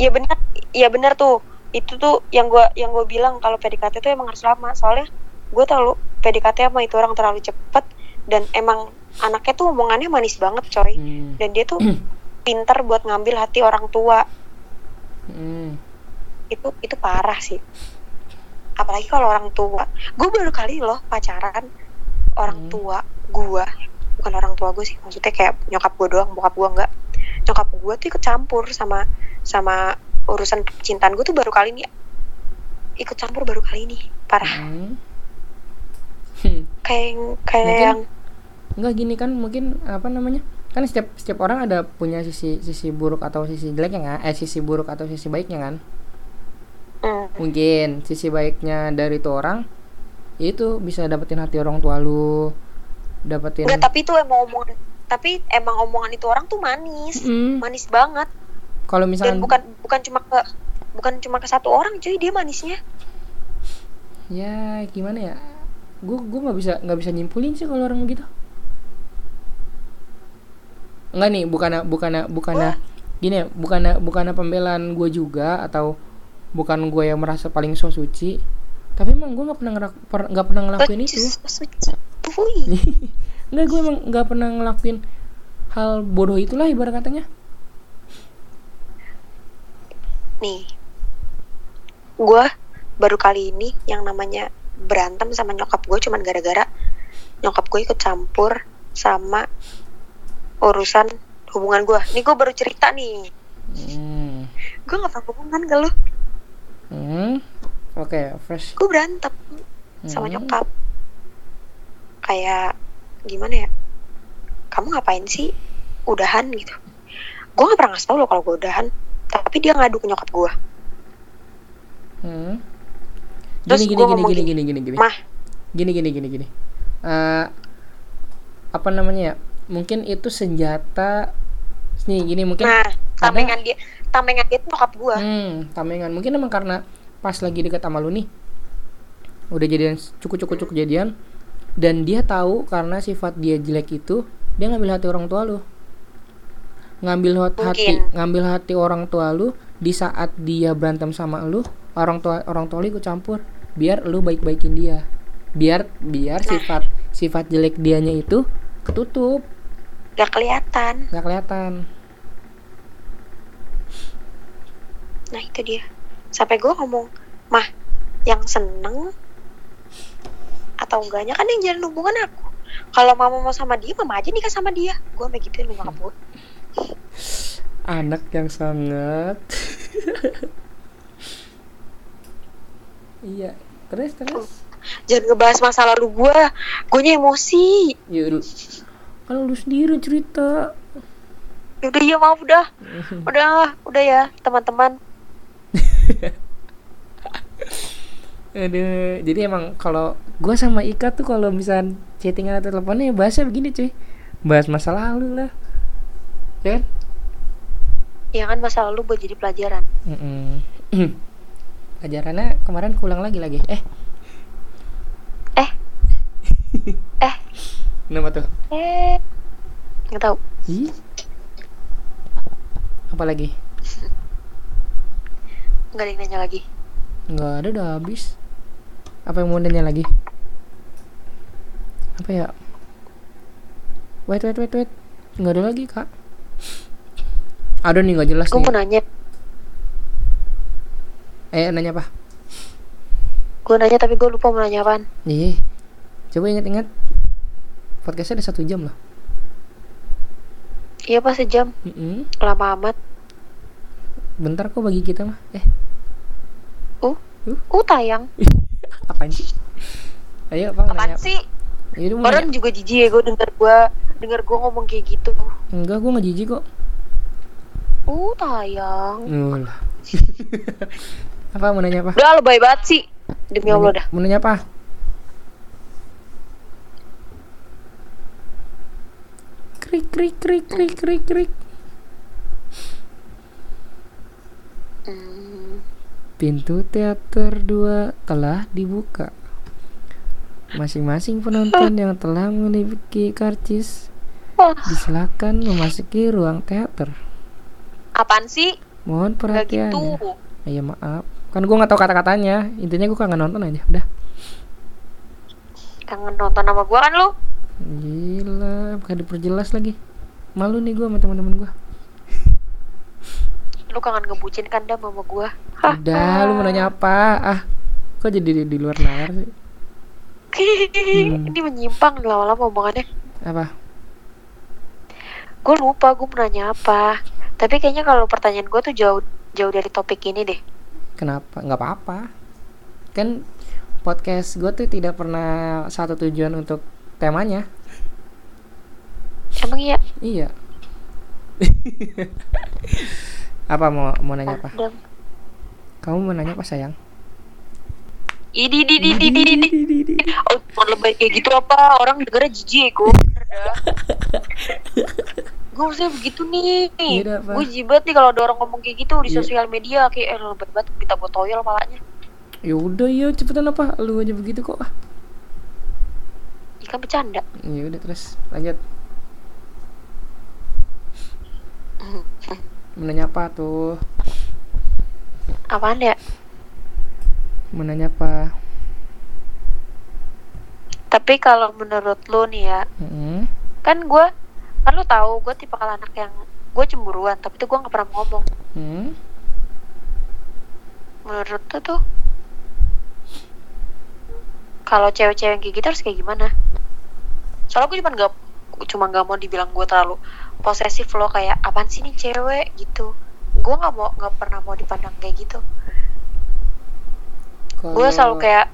Ya benar ya benar tuh. Itu tuh yang gua yang gue bilang kalau PDKT tuh emang harus lama. Soalnya gue tahu PDKT sama itu orang terlalu cepet dan emang anaknya tuh omongannya manis banget coy. Hmm. dan dia tuh pinter buat ngambil hati orang tua. Hmm. itu itu parah sih apalagi kalau orang tua gue baru kali loh pacaran orang Hmm. tua gue bukan orang tua gue sih maksudnya kayak nyokap gue doang bokap gue enggak nyokap gue tuh ikut campur sama sama urusan percintaan gue tuh baru kali ini ikut campur baru kali ini parah Hmm. Hmm. kayak kayak Mungkin- yang Enggak gini kan mungkin apa namanya kan setiap setiap orang ada punya sisi sisi buruk atau sisi jeleknya kan eh sisi buruk atau sisi baiknya kan mungkin sisi baiknya dari tuh orang itu bisa dapetin hati orang tua lu dapetin Enggak, tapi itu emang omongan tapi emang omongan itu orang tuh manis Mm, manis banget. Kalau dan misalnya bukan bukan cuma ke bukan cuma ke satu orang cuy dia manisnya. Ya gimana ya? Gue gue nggak bisa nggak bisa nyimpulin sih kalau orang begitu nggak nih bukan bukan bukan Wah. gini ya bukan bukan pembelaan gue juga atau bukan gue yang merasa paling so suci tapi emang gue nggak pernah ngerak- per- nggak pernah ngelakuin itu. suci. Nggak gue emang nggak pernah ngelakuin hal bodoh itulah ibarat katanya. Nih. Gue baru kali ini yang namanya berantem sama nyokap gue cuman gara-gara nyokap gue ikut campur sama urusan hubungan gue nih gue baru cerita nih. Hmm. gue gak pernah hubungan ke lu Hmm. oke fresh gue berantem sama Hmm. nyokap kayak gimana ya kamu ngapain sih udahan gitu gue gak pernah ngasih tau loh kalau gue udahan tapi dia ngadu ke nyokap gue Hmm. Terus Gini gini gini gini gini, gini gini gini. mah Gini gini gini gini. Eh, apa namanya ya? Mungkin itu senjata nih gini mungkin nah tamengan dia tamengan dia tuh nyokap gue hmm, tamengan. Mungkin emang karena pas lagi deket sama lu nih. Udah jadian cukup cukup cukup jadian dan dia tahu karena sifat dia jelek itu dia ngambil hati orang tua lu. Ngambil hot- hati Mungkin. ngambil hati orang tua lu di saat dia berantem sama lu, orang tua orang tua lu ikut campur biar lu baik-baikin dia. Biar biar Nah. sifat sifat jelek dianya itu ketutup, gak kelihatan nggak kelihatan. Nah itu dia. Sampai gue ngomong mah yang seneng atau enggaknya kan yang jalan hubungan aku. Kalau mama mau sama dia mama aja nikah sama dia. Gue sampai gituin lu nyokap gue Anak yang sangat. Iya, terus terus. jangan ngebahas masa lalu gue gue emosi. Ya lu kalau lu sendiri cerita. udah ya maaf udah. Udah udah ya teman-teman Aduh, jadi emang kalau gua sama Ika tuh kalau misal chattingan atau teleponnya ya bahasnya begini cuy. Bahas masa lalu lah. Ya kan? ya kan masa lalu buat jadi pelajaran Mm-mm. Pelajarannya kemarin kulang lagi lagi. Eh, eh eh kenapa tuh? eh nggak tahu Ih. Apa lagi? Nggak ada yang nanya lagi Nggak ada udah habis. Apa yang mau nanya lagi? Apa ya? Wait wait wait wait. Nggak ada lagi kak. Ada nih nggak jelas gue mau nanya Eh nanya apa? gue nanya tapi gue lupa mau nanya apaan Iya. Coba ingat-ingat. Podcastnya ada satu jam loh. iya pas sejam Mm-mm. lama amat Bentar kok bagi kita mah. Eh uh Uh. uh tayang apaan sih? Ayo apa apaan nanya? apa? sih orang juga jijik ya gue denger gue denger gue ngomong kayak gitu Enggak, gue nggak jijik kok. uh tayang Nulah. apa mau nanya apa? udah lebay banget sih demi Allah dah Mau nanya apa? Krik krik krik krik krik krik. Hmm, Pintu teater 2 telah dibuka. Masing-masing penonton yang telah memiliki karcis disilakan memasuki ruang teater. apaan sih Mohon perhatian. gitu Ya maaf. Kan gue nggak tahu kata-katanya. Intinya gue kangen nonton aja. Udah. kangen nonton sama gue kan lu Gila, pakai diperjelas lagi. Malu nih gue sama teman-teman gue. Lu kangen ngebucin kan dah sama gue Udah, lu mau nanya apa? Ah, kok jadi di, di luar nalar sih? Hmm. ini menyimpang lama-lama omongannya Apa? gue lupa gue mau nanya apa tapi kayaknya kalau pertanyaan gue tuh jauh jauh dari topik ini deh Kenapa? Nggak apa-apa. Kan podcast gue tuh tidak pernah satu tujuan untuk temanya. emang iya Iya. apa mau mau nanya apa? Kamu mau nanya apa sayang? Idi di di di di di. Oh, cuma lebay kayak gitu apa? Orang dengernya jijik gue. gue maksudnya begitu nih. Apa? Gue jibat nih kalau ada orang ngomong kayak gitu di Iya. sosial media kayak eh lebet banget kita buat toyol malahnya. ya udah ya cepetan apa lu aja begitu kok ah Ikan bercanda. ya udah terus lanjut menanya apa tuh Apaan ya? menanya apa Tapi kalau menurut lu nih ya, Mm-mm. kan gue kan lu tahu gue tipe anak yang gue cemburuan tapi tuh gue nggak pernah ngomong Hmm? menurut lu tuh kalau cewek-cewek yang kayak gitu harus kayak gimana soalnya gue cuma nggak cuma nggak mau dibilang gue terlalu posesif loh kayak apaan sih nih cewek? gitu. Gue nggak mau nggak pernah mau dipandang kayak gitu. Gue Kalau- selalu kayak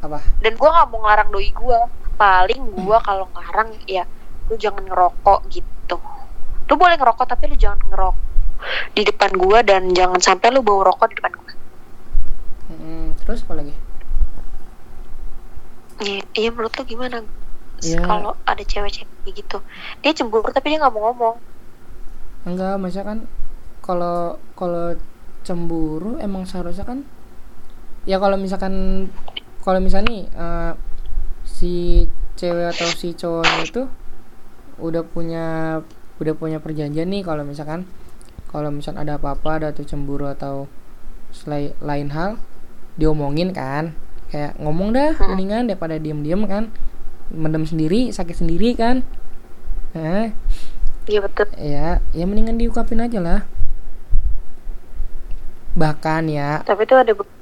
apa? Dan gue nggak mau ngelarang doi gue paling gue kalau ngelarang ya lu jangan ngerokok gitu. Lu boleh ngerokok tapi lu jangan ngerokok di depan gue dan jangan sampai lu bawa rokok di depan gue Mm-mm. terus apa lagi? Iya iya menurut lu gimana Ya. kalau ada cewek-cewek kayak gitu dia cemburu tapi dia nggak mau ngomong enggak masa kan kalau kalau cemburu emang seharusnya kan ya kalau misalkan kalau misalnya nih eh, si cewek atau si cowoknya itu udah punya udah punya perjanjian nih kalau misalkan kalau misal ada apa-apa ada tuh cemburu atau selai- lain hal diomongin kan kayak ngomong dah Hmm. mendingan daripada diem-diem kan mendem sendiri sakit sendiri kan? Nah iya betul. Ya ya mendingan diungkapin aja lah. Bahkan ya. Tapi itu ada be-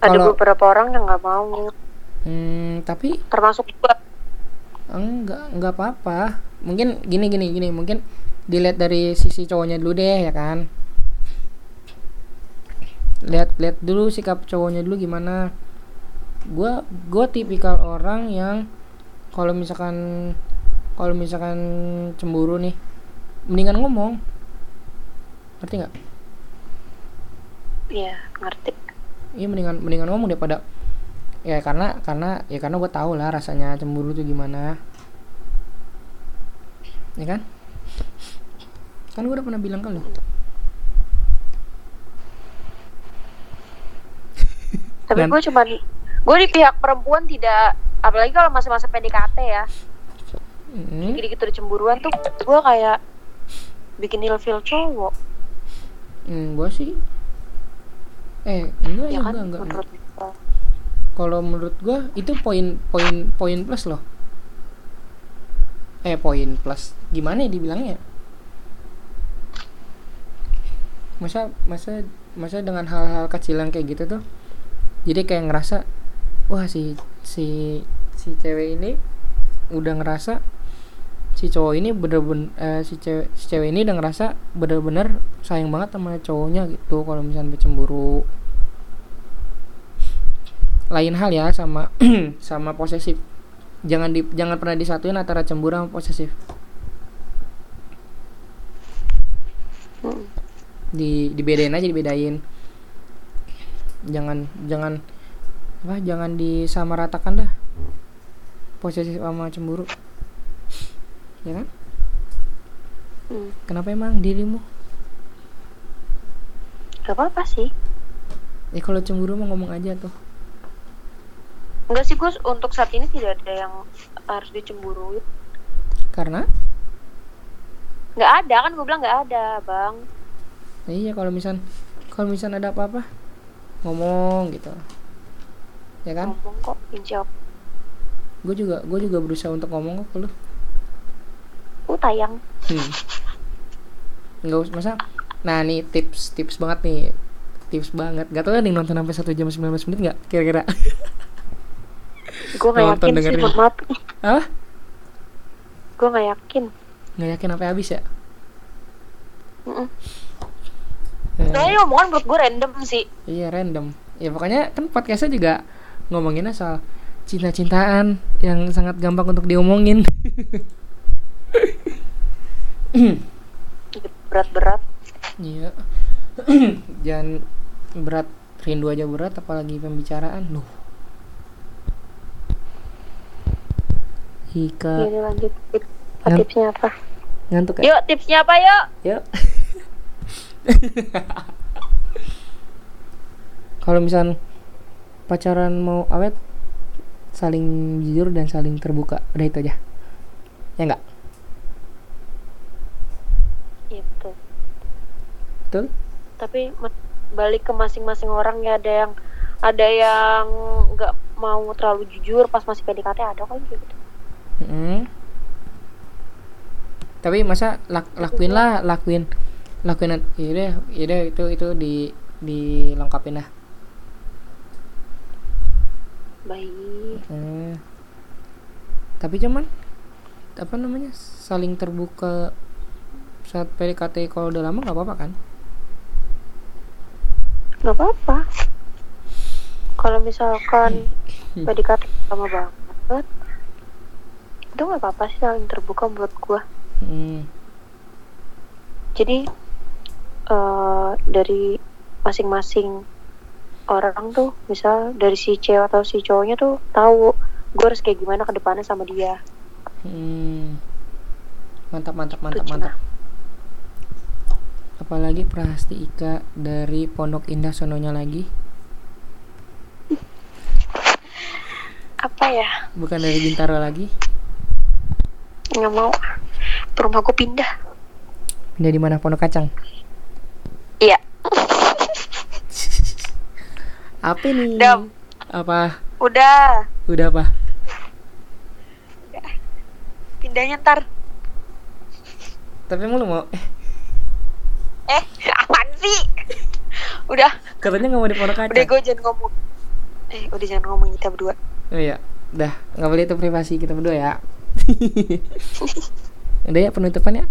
ada Kalau- beberapa orang yang nggak mau. Hmm, tapi termasuk gue enggak enggak apa-apa. Mungkin gini gini gini. Mungkin dilihat dari sisi cowoknya dulu deh ya kan? Lihat lihat dulu sikap cowoknya dulu gimana. Gua gua tipikal orang yang kalau misalkan kalau misalkan cemburu nih mendingan ngomong. Ngerti nggak? Iya ngerti. Iya mendingan mendingan ngomong daripada ya karena karena ya karena gue tahu lah rasanya cemburu tuh gimana. Ya kan? Kan gue udah pernah bilang ke lu. Tapi gue cuman gue di pihak perempuan tidak apalagi kalau masa-masa PDKT ya. Mm, dikit-dikit udah cemburuan tuh gue kayak bikin ilfil cowok. Mm, gue sih eh enggak ya ya kan enggak enggak. menurut gue kalau menurut gue itu poin poin poin plus loh. Eh poin plus. Gimana ya dibilangnya? Masa masa masa dengan hal-hal kecil yang kayak gitu tuh jadi kayak ngerasa wah si si si cewek ini udah ngerasa si cowok ini bener-bener eh, si cewek si cewek ini udah ngerasa bener-bener sayang banget sama cowoknya gitu kalau misalnya cemburu. Lain hal ya sama sama posesif. Jangan di jangan pernah disatuin antara cemburu sama posesif. Mm. di dibedain aja dibedain. Jangan jangan apa jangan disamaratakan dah. Posesif sama cemburu. Ya kan? Hmm. kenapa emang dirimu? Gak apa-apa sih. Ya kalau cemburu mau ngomong aja tuh. Enggak sih gue untuk saat ini tidak ada yang harus dicemburuin. Karena? Nggak ada kan gue bilang nggak ada bang. Ya iya kalau misal kalau misal ada apa-apa ngomong gitu ya kan? Ngomong kok gue juga gue juga berusaha untuk ngomong kok ke lu Uh, tayang. Hmm. nggak usah masa? Nah nih tips tips banget nih. Tips banget. Gak tau ada yang nonton sampai satu jam 19 menit nggak kira-kira? Gue nggak Nonton yakin sih dengerin. maaf. Apa? Gue nggak yakin. Nggak yakin sampai habis ya? Mm-mm. Eh, Soalnya omongan menurut gue random sih. Iya random. Ya pokoknya kan podcastnya juga ngomonginnya soal cinta-cintaan yang sangat gampang untuk diomongin berat-berat Iya. Jangan berat rindu aja berat apalagi pembicaraan loh Ika Ini lanjut. Tip- Ngap- Tipsnya apa? ngantuk ya? Yuk, tipsnya apa yuk? Yuk. Kalau misal pacaran mau awet saling jujur dan saling terbuka. Udah itu aja. Ya enggak? Itu. Betul? Tapi balik ke masing-masing orang ya ada yang ada yang nggak mau terlalu jujur pas masih PDKT ada kan kayak gitu. Mm-mm. Tapi masa lak- lakuin lah, lakuin lakuin iya iya itu itu di dilengkapin lah. Baik. Tapi cuman apa namanya saling terbuka saat PDKT kalau udah lama nggak apa-apa kan? nggak apa-apa kalau misalkan Hmm. PDKT lama banget itu nggak apa-apa sih saling terbuka buat gua Hmm. jadi eh, dari masing-masing orang tuh misal dari si cewek atau si cowoknya tuh tahu gue harus kayak gimana ke depannya sama dia Hmm. Mantap mantap mantap Tuh, mantap. Apalagi Prahasti Ika dari Pondok Indah sononya lagi, apa ya bukan dari Bintaro lagi. nggak mau rumah gue pindah Pindah di mana Pondok Kacang? iya Apa nih? Dam. Apa? udah Udah apa? pindahnya ntar Tapi emang lu mau? Eh, eh apaan sih udah katanya nggak mau di Pondok udah gue jangan ngomong eh udah jangan ngomong kita berdua Oh iya, udah nggak boleh itu privasi kita berdua ya. udah ya penutupan ya.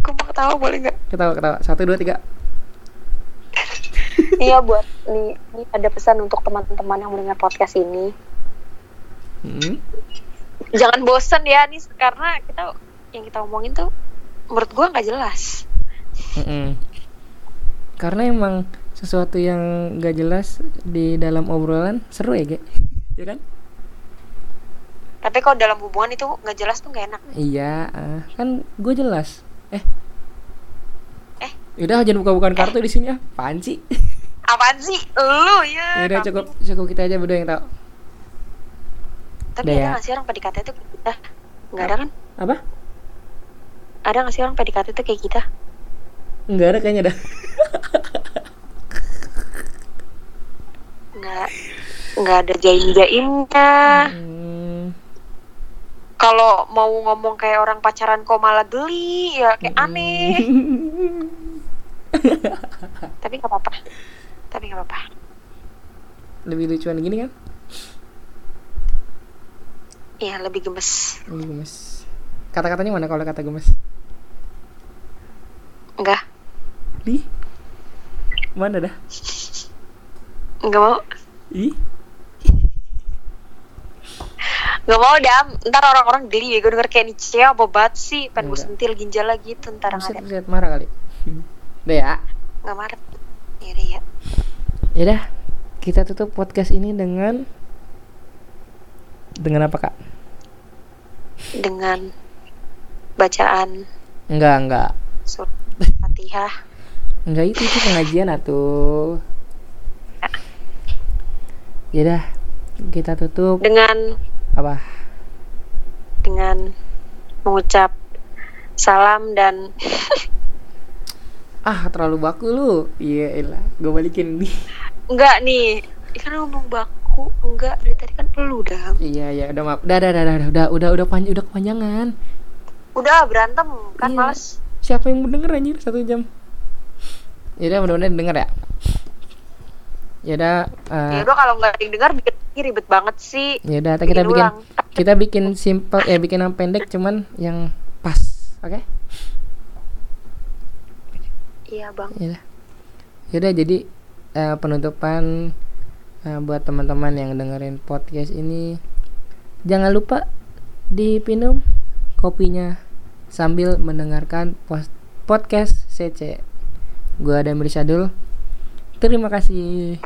gue mau ketawa boleh nggak Ketawa ketawa. Satu dua tiga. Iya buat nih ini ada pesan untuk teman-teman yang mendengar podcast ini Hmm. jangan bosen ya nih karena kita yang kita omongin tuh menurut gua nggak jelas Mm-mm. Karena emang sesuatu yang gak jelas di dalam obrolan seru ya, Ge? ya kan? tapi kalau dalam hubungan itu nggak jelas tuh nggak enak Iya, ah, kan gue jelas. Eh. Udah jangan buka-bukaan kartu di sini ah. Apaan sih? apaan sih lu ya Ya udah cukup cukup kita aja berdua yang tahu. tapi Udah ada ya. nggak sih orang PDKT itu kayak kita nggak ada kan Apa? ada nggak sih orang PDKT itu kayak kita Enggak ada kayaknya dah. nggak nggak ada jaim jaimnya Hmm, kalau mau ngomong kayak orang pacaran kok malah geli ya kayak Hmm. aneh tapi nggak apa-apa tapi nggak apa-apa Lebih lucuan gini kan? iya lebih gemes Lebih gemes. Kata-katanya mana kalau kata gemes? enggak Di? Mana dah? enggak mau Ih, Gak mau dam, ntar orang-orang geli ya gue denger kayak nih apa banget sih Pengen gue sentil ginjal lagi gitu ntar ada buset, marah kali. Udah ya. Gak marah Yaudah ya Ya dah, kita tutup podcast ini dengan dengan apa kak? Dengan bacaan Enggak enggak surat fatihah enggak itu itu pengajian atuh. Ya dah, kita tutup Dengan apa? dengan mengucap salam dan Ah terlalu baku lu. Iya elah, gue balikin nih. Enggak nih Kan ngomong baku Enggak, dari tadi kan perlu dam Iya ya udah maaf. Udah udah udah udah udah udah udah panjang udah kepanjangan. Udah berantem kan Iya. males Siapa yang mau denger anjir satu jam? Ya udah mudah-mudahan denger ya. Ya udah, eh, Ya udah kalau nggak dengar bikin ribet banget sih ya udah kita bikin ulang. kita bikin simple ya bikin yang pendek cuman yang pas, oke? Iya bang Ya udah. Ya udah jadi eh, penutupan eh, buat teman-teman yang dengerin podcast ini jangan lupa dipinum kopinya sambil mendengarkan podcast CC. Gue Damri Syadul. Terima kasih.